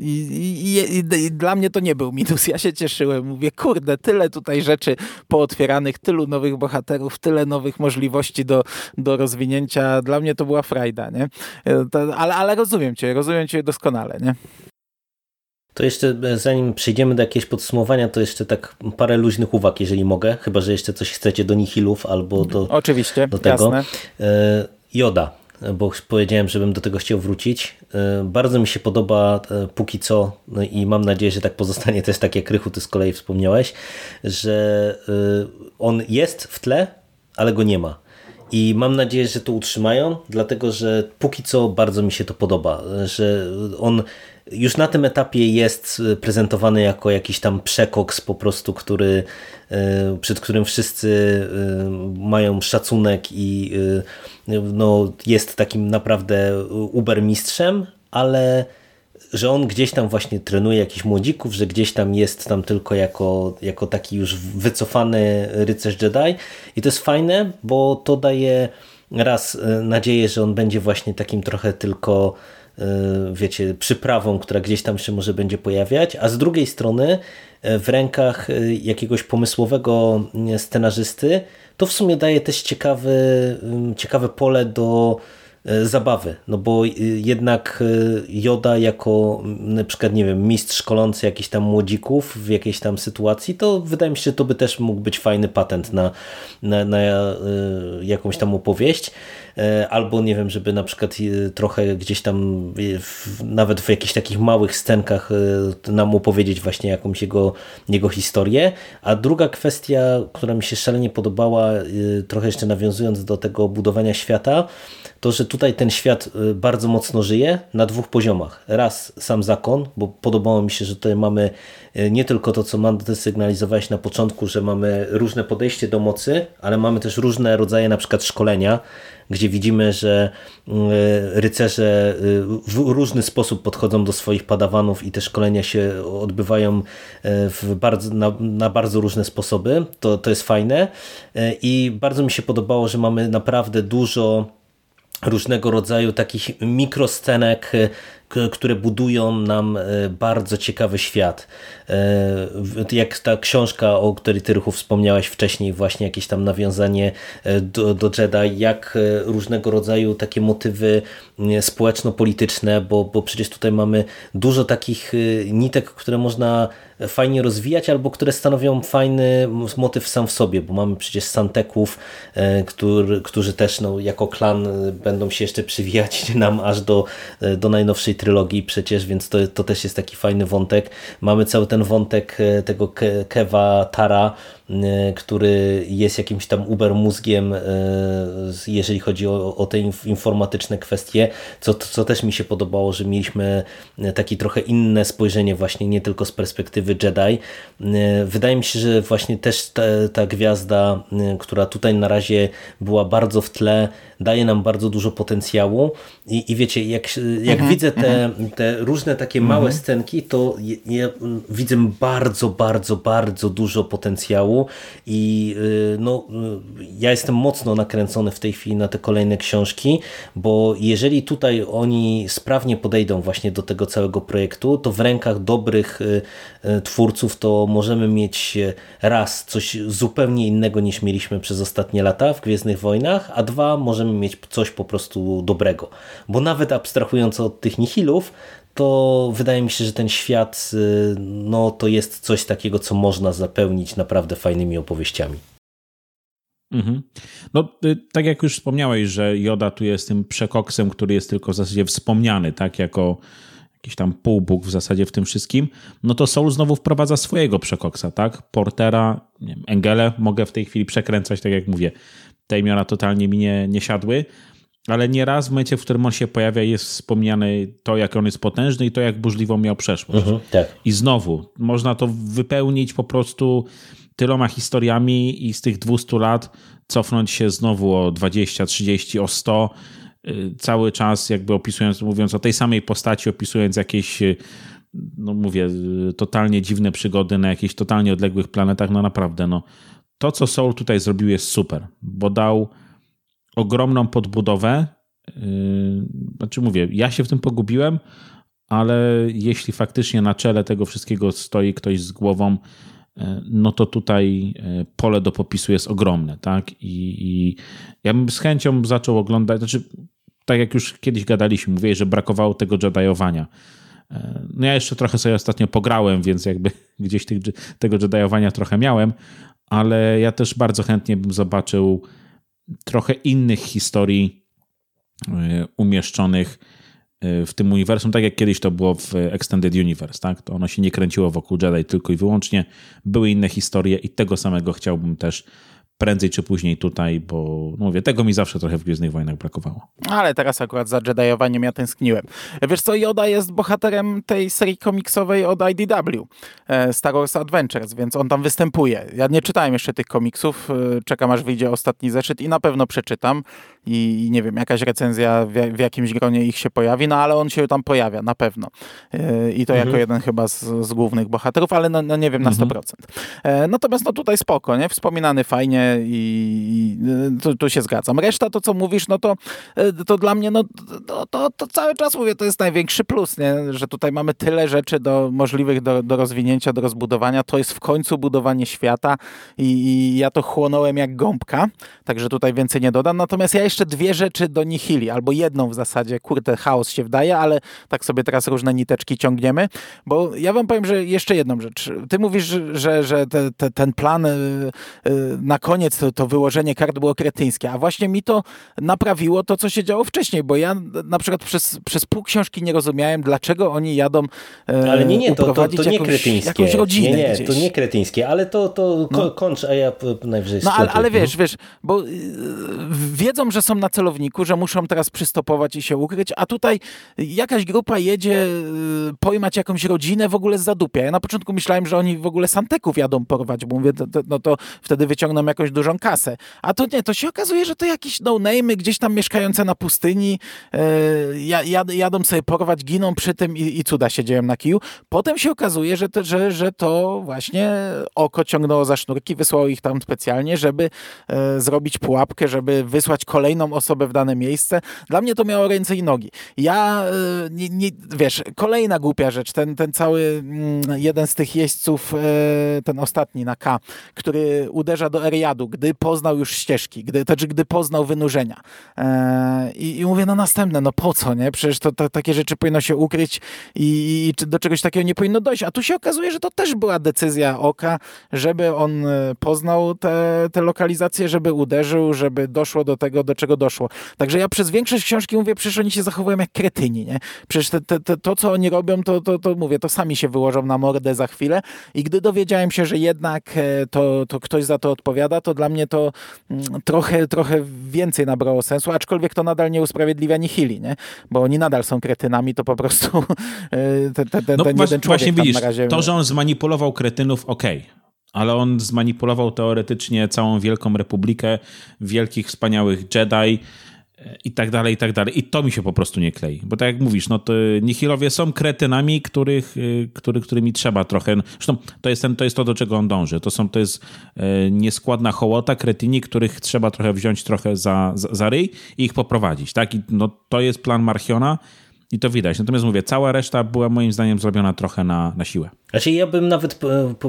i, i, i, dla mnie to nie był minus. Ja się cieszyłem. Mówię, kurde, tyle tutaj rzeczy pootwieranych, tylu nowych bohaterów, tyle nowych możliwości do, do rozwinięcia. Dla mnie to była frajda, nie? To, ale, ale rozumiem cię, rozumiem cię doskonale, nie? To jeszcze e, zanim przejdziemy do jakiegoś podsumowania, to jeszcze tak parę luźnych uwag, jeżeli mogę, chyba że jeszcze coś chcecie do Nihilów albo do, Oczywiście, do tego. Jasne. E, Joda, bo powiedziałem, żebym do tego chciał wrócić. E, bardzo mi się podoba póki co no i mam nadzieję, że tak pozostanie też tak jak Rychu, ty z kolei wspomniałeś, że on jest w tle, ale go nie ma. I mam nadzieję, że to utrzymają, dlatego że póki co bardzo mi się to podoba, że on już na tym etapie jest prezentowany jako jakiś tam przekoks po prostu, który, e, przed którym wszyscy e, mają szacunek i e, no, jest takim naprawdę ubermistrzem, ale że on gdzieś tam właśnie trenuje jakichś młodzików, że gdzieś tam jest tam tylko jako, jako taki już wycofany rycerz Jedi. I to jest fajne, bo to daje raz e, nadzieję, że on będzie właśnie takim trochę tylko e, wiecie, przyprawą, która gdzieś tam się może będzie pojawiać, a z drugiej strony e, w rękach jakiegoś pomysłowego scenarzysty to w sumie daje też ciekawy, ciekawe pole do zabawy, no bo e, jednak e, Joda jako na przykład, nie wiem, mistrz szkolący jakichś tam młodzików w jakiejś tam sytuacji, to wydaje mi się, że to by też mógł być fajny patent na, na, na jakąś tam opowieść. Albo nie wiem, żeby na przykład trochę gdzieś tam w, nawet w jakichś takich małych scenkach nam opowiedzieć właśnie jakąś jego, jego historię. A druga kwestia, która mi się szalenie podobała, trochę jeszcze nawiązując do tego budowania świata, to, że tutaj ten świat bardzo mocno żyje na dwóch poziomach. Raz sam zakon, bo podobało mi się, że tutaj mamy nie tylko to, co Mando sygnalizowałeś na początku, że mamy różne podejście do mocy, ale mamy też różne rodzaje na przykład szkolenia, gdzie widzimy, że y, rycerze w różny sposób podchodzą do swoich padawanów i te szkolenia się odbywają w bardzo, na, na bardzo różne sposoby. To, to jest fajne i bardzo mi się podobało, że mamy naprawdę dużo różnego rodzaju takich mikroscenek, które budują nam e, bardzo ciekawy świat. E, jak ta książka, o której Ty Rychu wspomniałeś wcześniej, właśnie jakieś tam nawiązanie e, do, do Jedi, jak różnego rodzaju takie motywy społeczno-polityczne, bo, bo przecież tutaj mamy dużo takich nitek, które można fajnie rozwijać, albo które stanowią fajny motyw sam w sobie, bo mamy przecież Santeków, który, którzy też no, jako klan będą się jeszcze przywijać nam aż do, do najnowszej trylogii przecież, więc to, to też jest taki fajny wątek. Mamy cały ten wątek e, tego Kewa Tara, który jest jakimś tam uber mózgiem, e, jeżeli chodzi o, o te informatyczne kwestie, co, co też mi się podobało, że mieliśmy takie trochę inne spojrzenie właśnie nie tylko z perspektywy Jedi. E, wydaje mi się, że właśnie też ta, ta gwiazda, która tutaj na razie była bardzo w tle, daje nam bardzo dużo potencjału i, i wiecie, jak, jak mhm, widzę te, mhm. te różne takie małe mhm. scenki, to ja widzę bardzo, bardzo, bardzo dużo potencjału i y, no, y, ja jestem mocno nakręcony w tej chwili na te kolejne książki, bo jeżeli tutaj oni sprawnie podejdą właśnie do tego całego projektu, to w rękach dobrych y, twórców to możemy mieć raz coś zupełnie innego niż mieliśmy przez ostatnie lata w Gwiezdnych Wojnach, a dwa możemy mieć coś po prostu dobrego. Bo nawet abstrahując od tych nihilów, to wydaje mi się, że ten świat y, no, to jest coś takiego, co można zapełnić naprawdę fajnymi opowieściami. Mhm. No, y, tak jak już wspomniałeś, że Joda tu jest tym przekoksem, który jest tylko w zasadzie wspomniany, tak, jako jakiś tam półbóg w zasadzie w tym wszystkim, no to Soul znowu wprowadza swojego przekoksa, tak? Portera, nie wiem, Engele mogę w tej chwili przekręcać, tak jak mówię. Te imiona totalnie mi nie, nie siadły, ale nieraz w momencie, w którym on się pojawia, jest wspomniane to, jak on jest potężny i to, jak burzliwą miał przeszłość. Mhm, tak. I znowu, można to wypełnić po prostu tyloma historiami i z tych 200 lat cofnąć się znowu o 20, 30, o 100, y, cały czas jakby opisując, mówiąc o tej samej postaci, opisując jakieś y, no mówię, y, totalnie dziwne przygody na jakichś totalnie odległych planetach, no naprawdę, no to, co Soul tutaj zrobił jest super, bo dał ogromną podbudowę. Yy, znaczy mówię, ja się w tym pogubiłem, ale jeśli faktycznie na czele tego wszystkiego stoi ktoś z głową, yy, no to tutaj yy, pole do popisu jest ogromne, tak? I, i ja bym z chęcią zaczął oglądać, znaczy tak jak już kiedyś gadaliśmy, mówię, że brakowało tego Jediowania. No ja jeszcze trochę sobie ostatnio pograłem, więc jakby gdzieś tych, tego Jediowania trochę miałem, ale ja też bardzo chętnie bym zobaczył trochę innych historii e, umieszczonych e, w tym uniwersum, tak jak kiedyś to było w Extended Universe, tak? To ono się nie kręciło wokół Jedi tylko i wyłącznie. Były inne historie i tego samego chciałbym też prędzej czy później tutaj, bo no mówię, tego mi zawsze trochę w Gwiezdnych Wojnach brakowało. Ale teraz akurat za Jediowaniem ja tęskniłem. Wiesz co, Yoda jest bohaterem tej serii komiksowej od IDW, e, Star Wars Adventures, więc on tam występuje. Ja nie czytałem jeszcze tych komiksów, e, czekam aż wyjdzie ostatni zeszyt i na pewno przeczytam i, nie wiem, jakaś recenzja w, w, jakimś gronie ich się pojawi, no ale on się tam pojawia, na pewno. E, I to mhm. jako jeden chyba z, z, głównych bohaterów, ale no, no nie wiem na mhm. 100%. Natomiast no tutaj spoko, nie? Wspominany fajnie, i tu, tu, się zgadzam. Reszta to, co mówisz, no to, e, to dla mnie, no to, to, to, cały czas mówię, to jest największy plus, nie? że tutaj mamy tyle rzeczy do, możliwych do, do rozwinięcia, do rozbudowania. To jest w końcu budowanie świata i, i ja to chłonąłem jak gąbka, także tutaj więcej nie dodam. Natomiast ja jeszcze dwie rzeczy do Nihili, albo jedną w zasadzie, kurde, chaos się wdaje, ale tak sobie teraz różne niteczki ciągniemy, bo ja wam powiem, że jeszcze jedną rzecz. Ty mówisz, że, że te, te, ten plan e, na koniec koniec to, to wyłożenie kart było kretyńskie, a właśnie mi to naprawiło to, co się działo wcześniej, bo ja na przykład przez, przez pół książki nie rozumiałem, dlaczego oni jadą e, Ale nie, nie, to, to, to nie kretyńskie. Jakąś rodzinę nie, nie, gdzieś. to nie kretyńskie, ale to, to no. kończ, a ja najwyżej No ale, ale wiesz, wiesz, bo y, wiedzą, że są na celowniku, że muszą teraz przystopować i się ukryć, a tutaj jakaś grupa jedzie y, pojmać jakąś rodzinę w ogóle z zadupia. Ja na początku myślałem, że oni w ogóle Santeków jadą porwać, bo mówię, to, to, no to wtedy wyciągną jakąś dużą kasę. A to nie, to się okazuje, że to jakieś no-name'y gdzieś tam mieszkające na pustyni, yy, jadą sobie porwać, giną przy tym i, i cuda się dzieją na kiju. Potem się okazuje, że to, że, że to właśnie oko ciągnęło za sznurki, wysłało ich tam specjalnie, żeby e, zrobić pułapkę, żeby wysłać kolejną osobę w dane miejsce. Dla mnie to miało ręce i nogi. Ja, e, nie, nie, wiesz, kolejna głupia rzecz, ten, ten cały mm, jeden z tych jeźdźców, ten ostatni na K, który uderza do Gdy poznał już ścieżki, gdy, znaczy gdy poznał wynurzenia. E, I, I mówię, no następne, no po co, nie? Przecież to, to takie rzeczy powinno się ukryć i, i do czegoś takiego nie powinno dojść. A tu się okazuje, że to też była decyzja Oka, żeby on e, poznał te, te lokalizacje, żeby uderzył, żeby doszło do tego, do czego doszło. Także ja przez większość książki mówię, przecież oni się zachowują jak kretyni, nie? Przecież te, te, te, to, co oni robią, to, to, to mówię, to sami się wyłożą na mordę za chwilę. I gdy dowiedziałem się, że jednak e, to, to ktoś za to odpowiada, to dla mnie to mm, trochę, trochę więcej nabrało sensu, aczkolwiek to nadal nie usprawiedliwia Nihili, nie? Bo oni nadal są kretynami, to po prostu ten, ten, ten, no, ten właśnie widzisz, razie... To, że on zmanipulował kretynów, okej. Okay ale on zmanipulował teoretycznie całą Wielką Republikę, wielkich, wspaniałych Jedi, i tak dalej, i tak dalej. I to mi się po prostu nie klei. Bo tak jak mówisz, no to Nihilowie są kretynami, których, y, który, którymi trzeba trochę... Zresztą to jest, ten, to jest to, do czego on dąży. To, są, to jest e, nieskładna hołota, kretyni, których trzeba trochę wziąć trochę za, za, za ryj i ich poprowadzić. Tak? I no, to jest plan Marchiona i to widać. Natomiast mówię, cała reszta była moim zdaniem zrobiona trochę na, na siłę. Znaczy ja bym nawet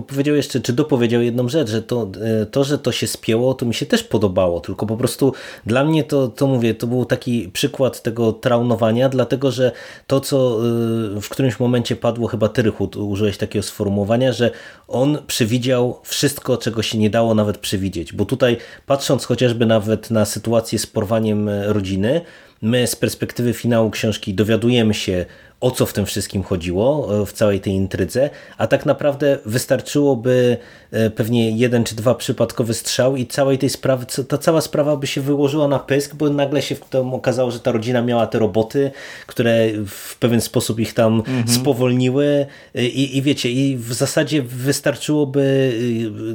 powiedział jeszcze, czy dopowiedział jedną rzecz, że to, e, to, że to się spięło, to mi się też podobało, tylko po prostu dla mnie to, to mówię, to był taki przykład tego traunowania, dlatego, że to, co e, w którymś momencie padło, chyba Tyrychut użyłeś takiego sformułowania, że on przewidział wszystko, czego się nie dało nawet przewidzieć, bo tutaj patrząc chociażby nawet na sytuację z porwaniem rodziny, my z perspektywy finału książki dowiadujemy się o co w tym wszystkim chodziło, e, w całej tej intrydze, a tak naprawdę wystarczyłoby e, pewnie jeden czy dwa przypadkowy strzał i całej tej sprawy, ta cała sprawa by się wyłożyła na pysk, bo nagle się w tym okazało, że ta rodzina miała te roboty, które w pewien sposób ich tam mhm. spowolniły e, i, i wiecie, i w zasadzie wystarczyłoby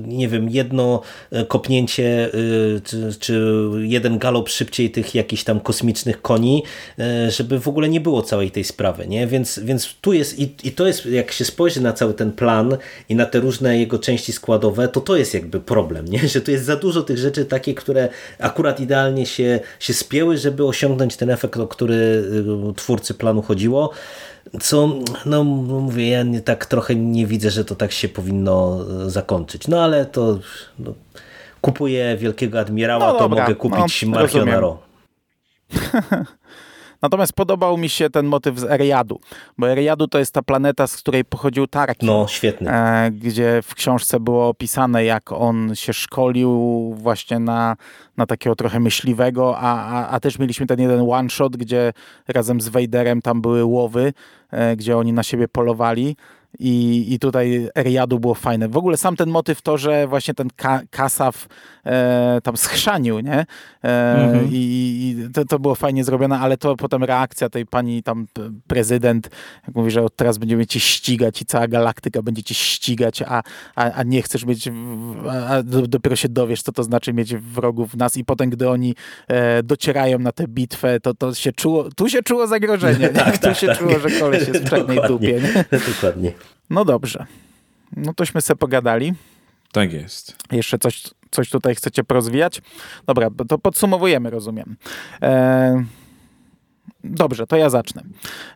nie wiem, jedno kopnięcie czy, czy jeden galop szybciej tych jakichś tam kosmicznych koni, żeby w ogóle nie było całej tej sprawy nie? Więc, więc tu jest i, i to jest, jak się spojrzy na cały ten plan i na te różne jego części składowe, to to jest jakby problem, nie? Że tu jest za dużo tych rzeczy takie, które akurat idealnie się, się spięły, żeby osiągnąć ten efekt, o który y, twórcy planu chodziło. Co, no mówię, ja nie, tak trochę nie widzę, że to tak się powinno y, zakończyć. No ale to no, kupuję Wielkiego Admirała, no to mogę kupić no, Marchionaro. Natomiast podobał mi się ten motyw z Eriadu, bo Eriadu to jest ta planeta, z której pochodził Tarkin. No, świetny. E, gdzie w książce było opisane, jak on się szkolił właśnie na, na takiego trochę myśliwego, a, a, a też mieliśmy ten jeden one-shot, gdzie razem z Vaderem tam były łowy, e, gdzie oni na siebie polowali. I, I tutaj Eriadu było fajne. W ogóle sam ten motyw to, że właśnie ten ka Kasaf e, tam schrzanił, nie? E, mhm. I, i to, to, było fajnie zrobione, ale to potem reakcja tej pani tam prezydent, jak mówi, że teraz będziemy cię ścigać i cała galaktyka będzie cię ścigać, a, a, a nie chcesz mieć, a dopiero się dowiesz, co to znaczy mieć wrogów w nas i potem, gdy oni e, docierają na tę bitwę, to, to się czuło, tu się czuło zagrożenie, tak, tu tak, się tak. czuło, że koleś jest w czarnej dupie. Nie? Dokładnie. No dobrze. No tośmy sobie pogadali. Tak jest. Jeszcze coś, coś tutaj chcecie porozwijać? Dobra, to podsumowujemy, rozumiem. E, dobrze, to ja zacznę.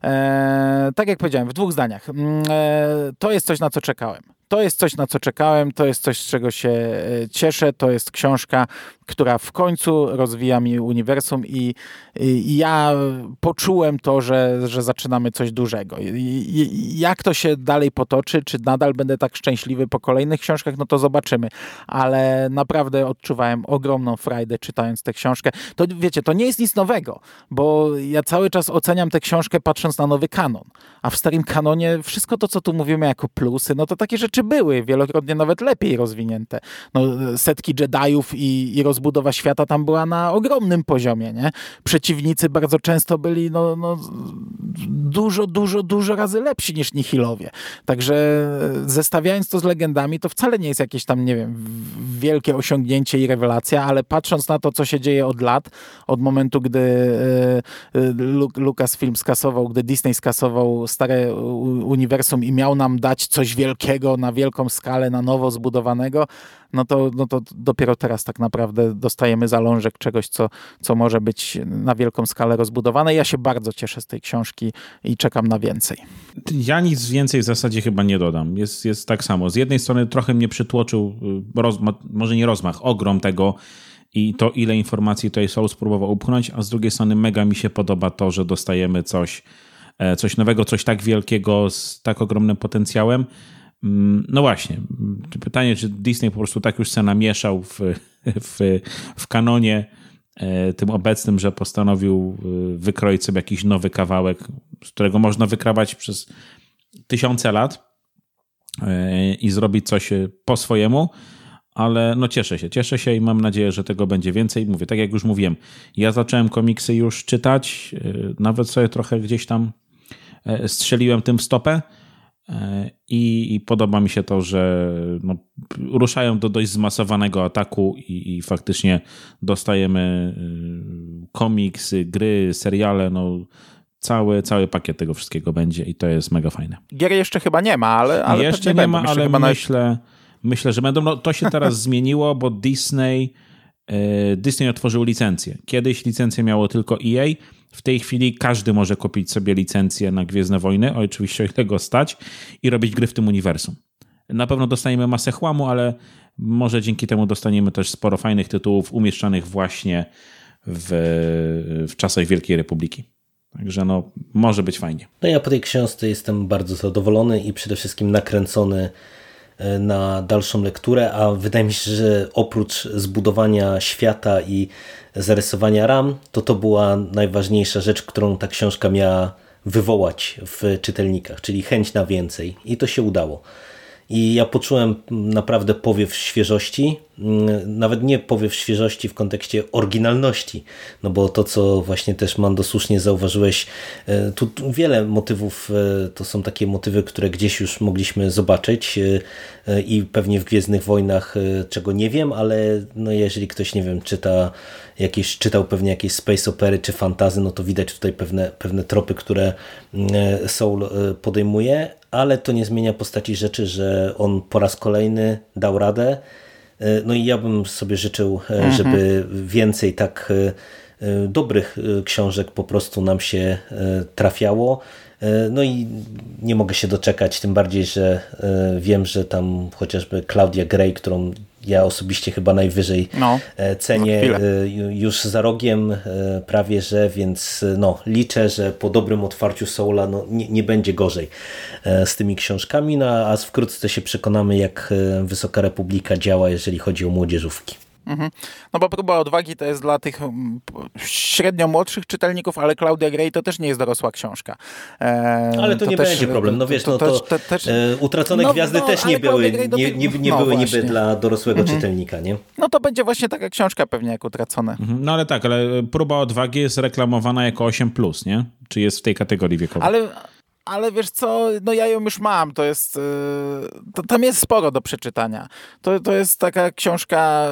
E, tak jak powiedziałem, w dwóch zdaniach. Mm, e, to jest coś, na co czekałem. to jest coś, na co czekałem, to jest coś, z czego się e, cieszę. To jest książka, która w końcu rozwija mi uniwersum i, i ja poczułem to, że, że zaczynamy coś dużego. I, jak to się dalej potoczy, czy nadal będę tak szczęśliwy po kolejnych książkach, no to zobaczymy. Ale naprawdę odczuwałem ogromną frajdę czytając tę książkę. To wiecie, to nie jest nic nowego, bo ja cały czas oceniam tę książkę patrząc na nowy kanon. A w starym kanonie wszystko to, co tu mówimy jako plusy, no to takie rzeczy były, wielokrotnie nawet lepiej rozwinięte. No, setki Jediów i, i rozbudowa świata tam była na ogromnym poziomie, nie? Przeciwnicy bardzo często byli no, no, dużo, dużo, dużo razy lepsi niż Nihilowie. Także zestawiając to z legendami, to wcale nie jest jakieś tam, nie wiem, wielkie osiągnięcie i rewelacja, ale patrząc na to, co się dzieje od lat, od momentu, gdy e, e, Lucasfilm skasował, gdy Disney skasował stare uniwersum i miał nam dać coś wielkiego na wielką skalę, na nowo zbudowanego, no to, no to dopiero teraz tak naprawdę dostajemy zalążek czegoś, co, co może być na wielką skalę rozbudowane. Ja się bardzo cieszę z tej książki i czekam na więcej. Ja nic więcej w zasadzie chyba nie dodam. Jest, jest tak samo. Z jednej strony trochę mnie przytłoczył, y, może nie rozmach, ogrom tego, i to, ile informacji tutaj są, spróbował upchnąć, a z drugiej strony mega mi się podoba to, że dostajemy coś, e, coś nowego, coś tak wielkiego, z tak ogromnym potencjałem. Mm, no właśnie, pytanie, czy Disney po prostu tak już się namieszał w, w, w kanonie e, tym obecnym, że postanowił e, wykroić sobie jakiś nowy kawałek, z którego można wykrawać przez tysiące lat i zrobić coś po swojemu. Ale no cieszę się, cieszę się i mam nadzieję, że tego będzie więcej. Mówię, tak jak już mówiłem, ja zacząłem komiksy już czytać, nawet sobie trochę gdzieś tam e, strzeliłem tym stopę e, i, i podoba mi się to, że no, ruszają do dość zmasowanego ataku i, i faktycznie dostajemy y, komiksy, gry, seriale, no cały, cały pakiet tego wszystkiego będzie i to jest mega fajne. Gier jeszcze chyba nie ma, ale, ale jeszcze nie ma, ale myślę, myślę, że będą. No, to się teraz zmieniło, bo Disney, e, Disney otworzył licencję. Kiedyś licencję miało tylko EA. W tej chwili każdy może kupić sobie licencję na Gwiezdne Wojny, oczywiście o ile go stać, i robić gry w tym uniwersum. Na pewno dostaniemy masę chłamu, ale może dzięki temu dostaniemy też sporo fajnych tytułów umieszczanych właśnie w, w czasach Wielkiej Republiki. Także no, może być fajnie. No ja po tej książce jestem bardzo zadowolony i przede wszystkim nakręcony na dalszą lekturę, a wydaje mi się, że oprócz zbudowania świata i zarysowania ram, to to była najważniejsza rzecz, którą ta książka miała wywołać w czytelnikach, czyli chęć na więcej i to się udało. I ja poczułem naprawdę powiew świeżości, mm, nawet nie powiew świeżości w kontekście oryginalności, no bo to, co właśnie też Mando słusznie zauważyłeś, e, tu wiele motywów e, to są takie motywy, które gdzieś już mogliśmy zobaczyć e, i pewnie w Gwiezdnych Wojnach, czego nie wiem, ale no jeżeli ktoś, nie wiem, czyta jakieś, czytał pewnie jakieś space opery czy fantazy, no to widać tutaj pewne, pewne tropy, które Soul podejmuje, ale to nie zmienia postaci rzeczy, że on po raz kolejny dał radę. E, no i ja bym sobie życzył, e, mhm. żeby więcej tak e, dobrych książek po prostu nam się trafiało. No i nie mogę się doczekać, tym bardziej, że wiem, że tam chociażby Claudia Gray, którą ja osobiście chyba najwyżej no, e, cenię e, już za rogiem e, prawie, że więc no, liczę, że po dobrym otwarciu Soula no, nie, nie będzie gorzej z tymi książkami, no, a wkrótce się przekonamy jak Wysoka Republika działa, jeżeli chodzi o młodzieżówki. Mhm. No bo próba odwagi to jest dla tych mm, średnio młodszych czytelników, ale Claudia Gray to też nie jest dorosła książka. E, ale to, to nie też, będzie problem. No wiesz, to, to, to też, e, Utracone no, Gwiazdy no, też nie były, nie, nie, nie no, były niby dla dorosłego mhm. czytelnika, nie? No to będzie właśnie taka książka pewnie jak Utracone. Mhm. No ale tak, ale próba odwagi jest reklamowana jako 8+, nie? Czy jest w tej kategorii wiekowej? Ale ale wiesz co, no ja ją już mam, to jest, y, to, tam jest sporo do przeczytania. To, to jest taka książka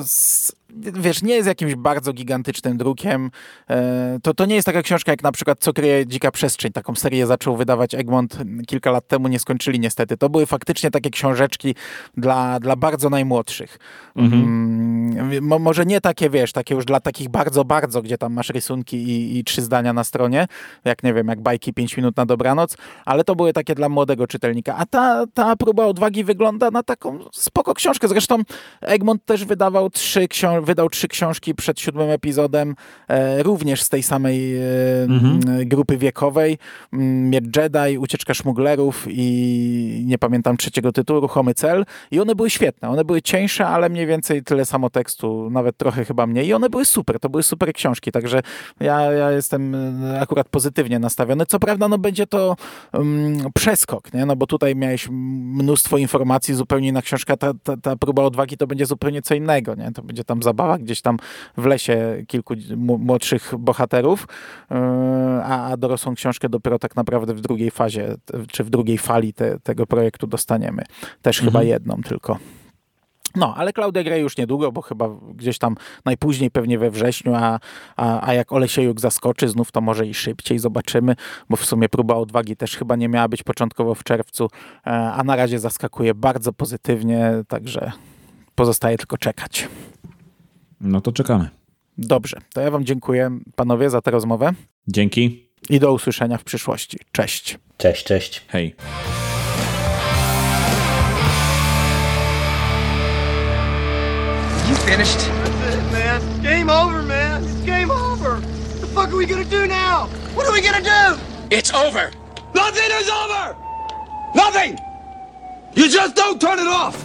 y, z wiesz, nie jest jakimś bardzo gigantycznym drukiem. E, to, to nie jest taka książka jak na przykład Co kryje dzika przestrzeń. Taką serię zaczął wydawać Egmont kilka lat temu, nie skończyli niestety. To były faktycznie takie książeczki dla, dla bardzo najmłodszych. Mhm. Mm, może nie takie, wiesz, takie już dla takich bardzo, bardzo, gdzie tam masz rysunki i, i trzy zdania na stronie, jak nie wiem, jak bajki 5 minut na dobranoc, ale to były takie dla młodego czytelnika. A ta, ta próba odwagi wygląda na taką spoko książkę. Zresztą Egmont też wydawał trzy, książ wydał trzy książki przed siódmym epizodem, e, również z tej samej e, mhm. grupy wiekowej. Mm, Miecz Jedi, Ucieczka Szmuglerów i nie pamiętam trzeciego tytułu, Ruchomy Cel. I one były świetne. One były cieńsze, ale mniej więcej tyle samo tekstu, nawet trochę chyba mniej. I one były super. To były super książki, także ja, ja jestem e, akurat pozytywnie nastawiony. Co prawda, no będzie to um, przeskok, nie? No bo tutaj miałeś mnóstwo informacji, zupełnie inna książka, ta, ta, ta próba odwagi to będzie zupełnie co innego, nie? To będzie tam zabawa gdzieś tam w lesie kilku młodszych bohaterów, e, a, a dorosłą książkę dopiero tak naprawdę w drugiej fazie, czy w drugiej fali te, tego projektu dostaniemy. Też mhm. chyba jedną tylko. No, ale Klaudia Grey już niedługo, bo chyba gdzieś tam najpóźniej pewnie we wrześniu, a, a, a jak Olesiejuk zaskoczy znów, to może i szybciej zobaczymy, bo w sumie próba odwagi też chyba nie miała być początkowo w czerwcu, e, a na razie zaskakuje bardzo pozytywnie, także pozostaje tylko czekać. No to czekamy. Dobrze, to ja wam dziękuję panowie za tę rozmowę. Dzięki. I do usłyszenia w przyszłości. Cześć. Cześć, cześć. Hej. You finished? That's it, man. Game over, man. It's game over. What the fuck are we gonna do now? What are we gonna do? It's over. Nothing is over. Nothing. You just don't turn it off.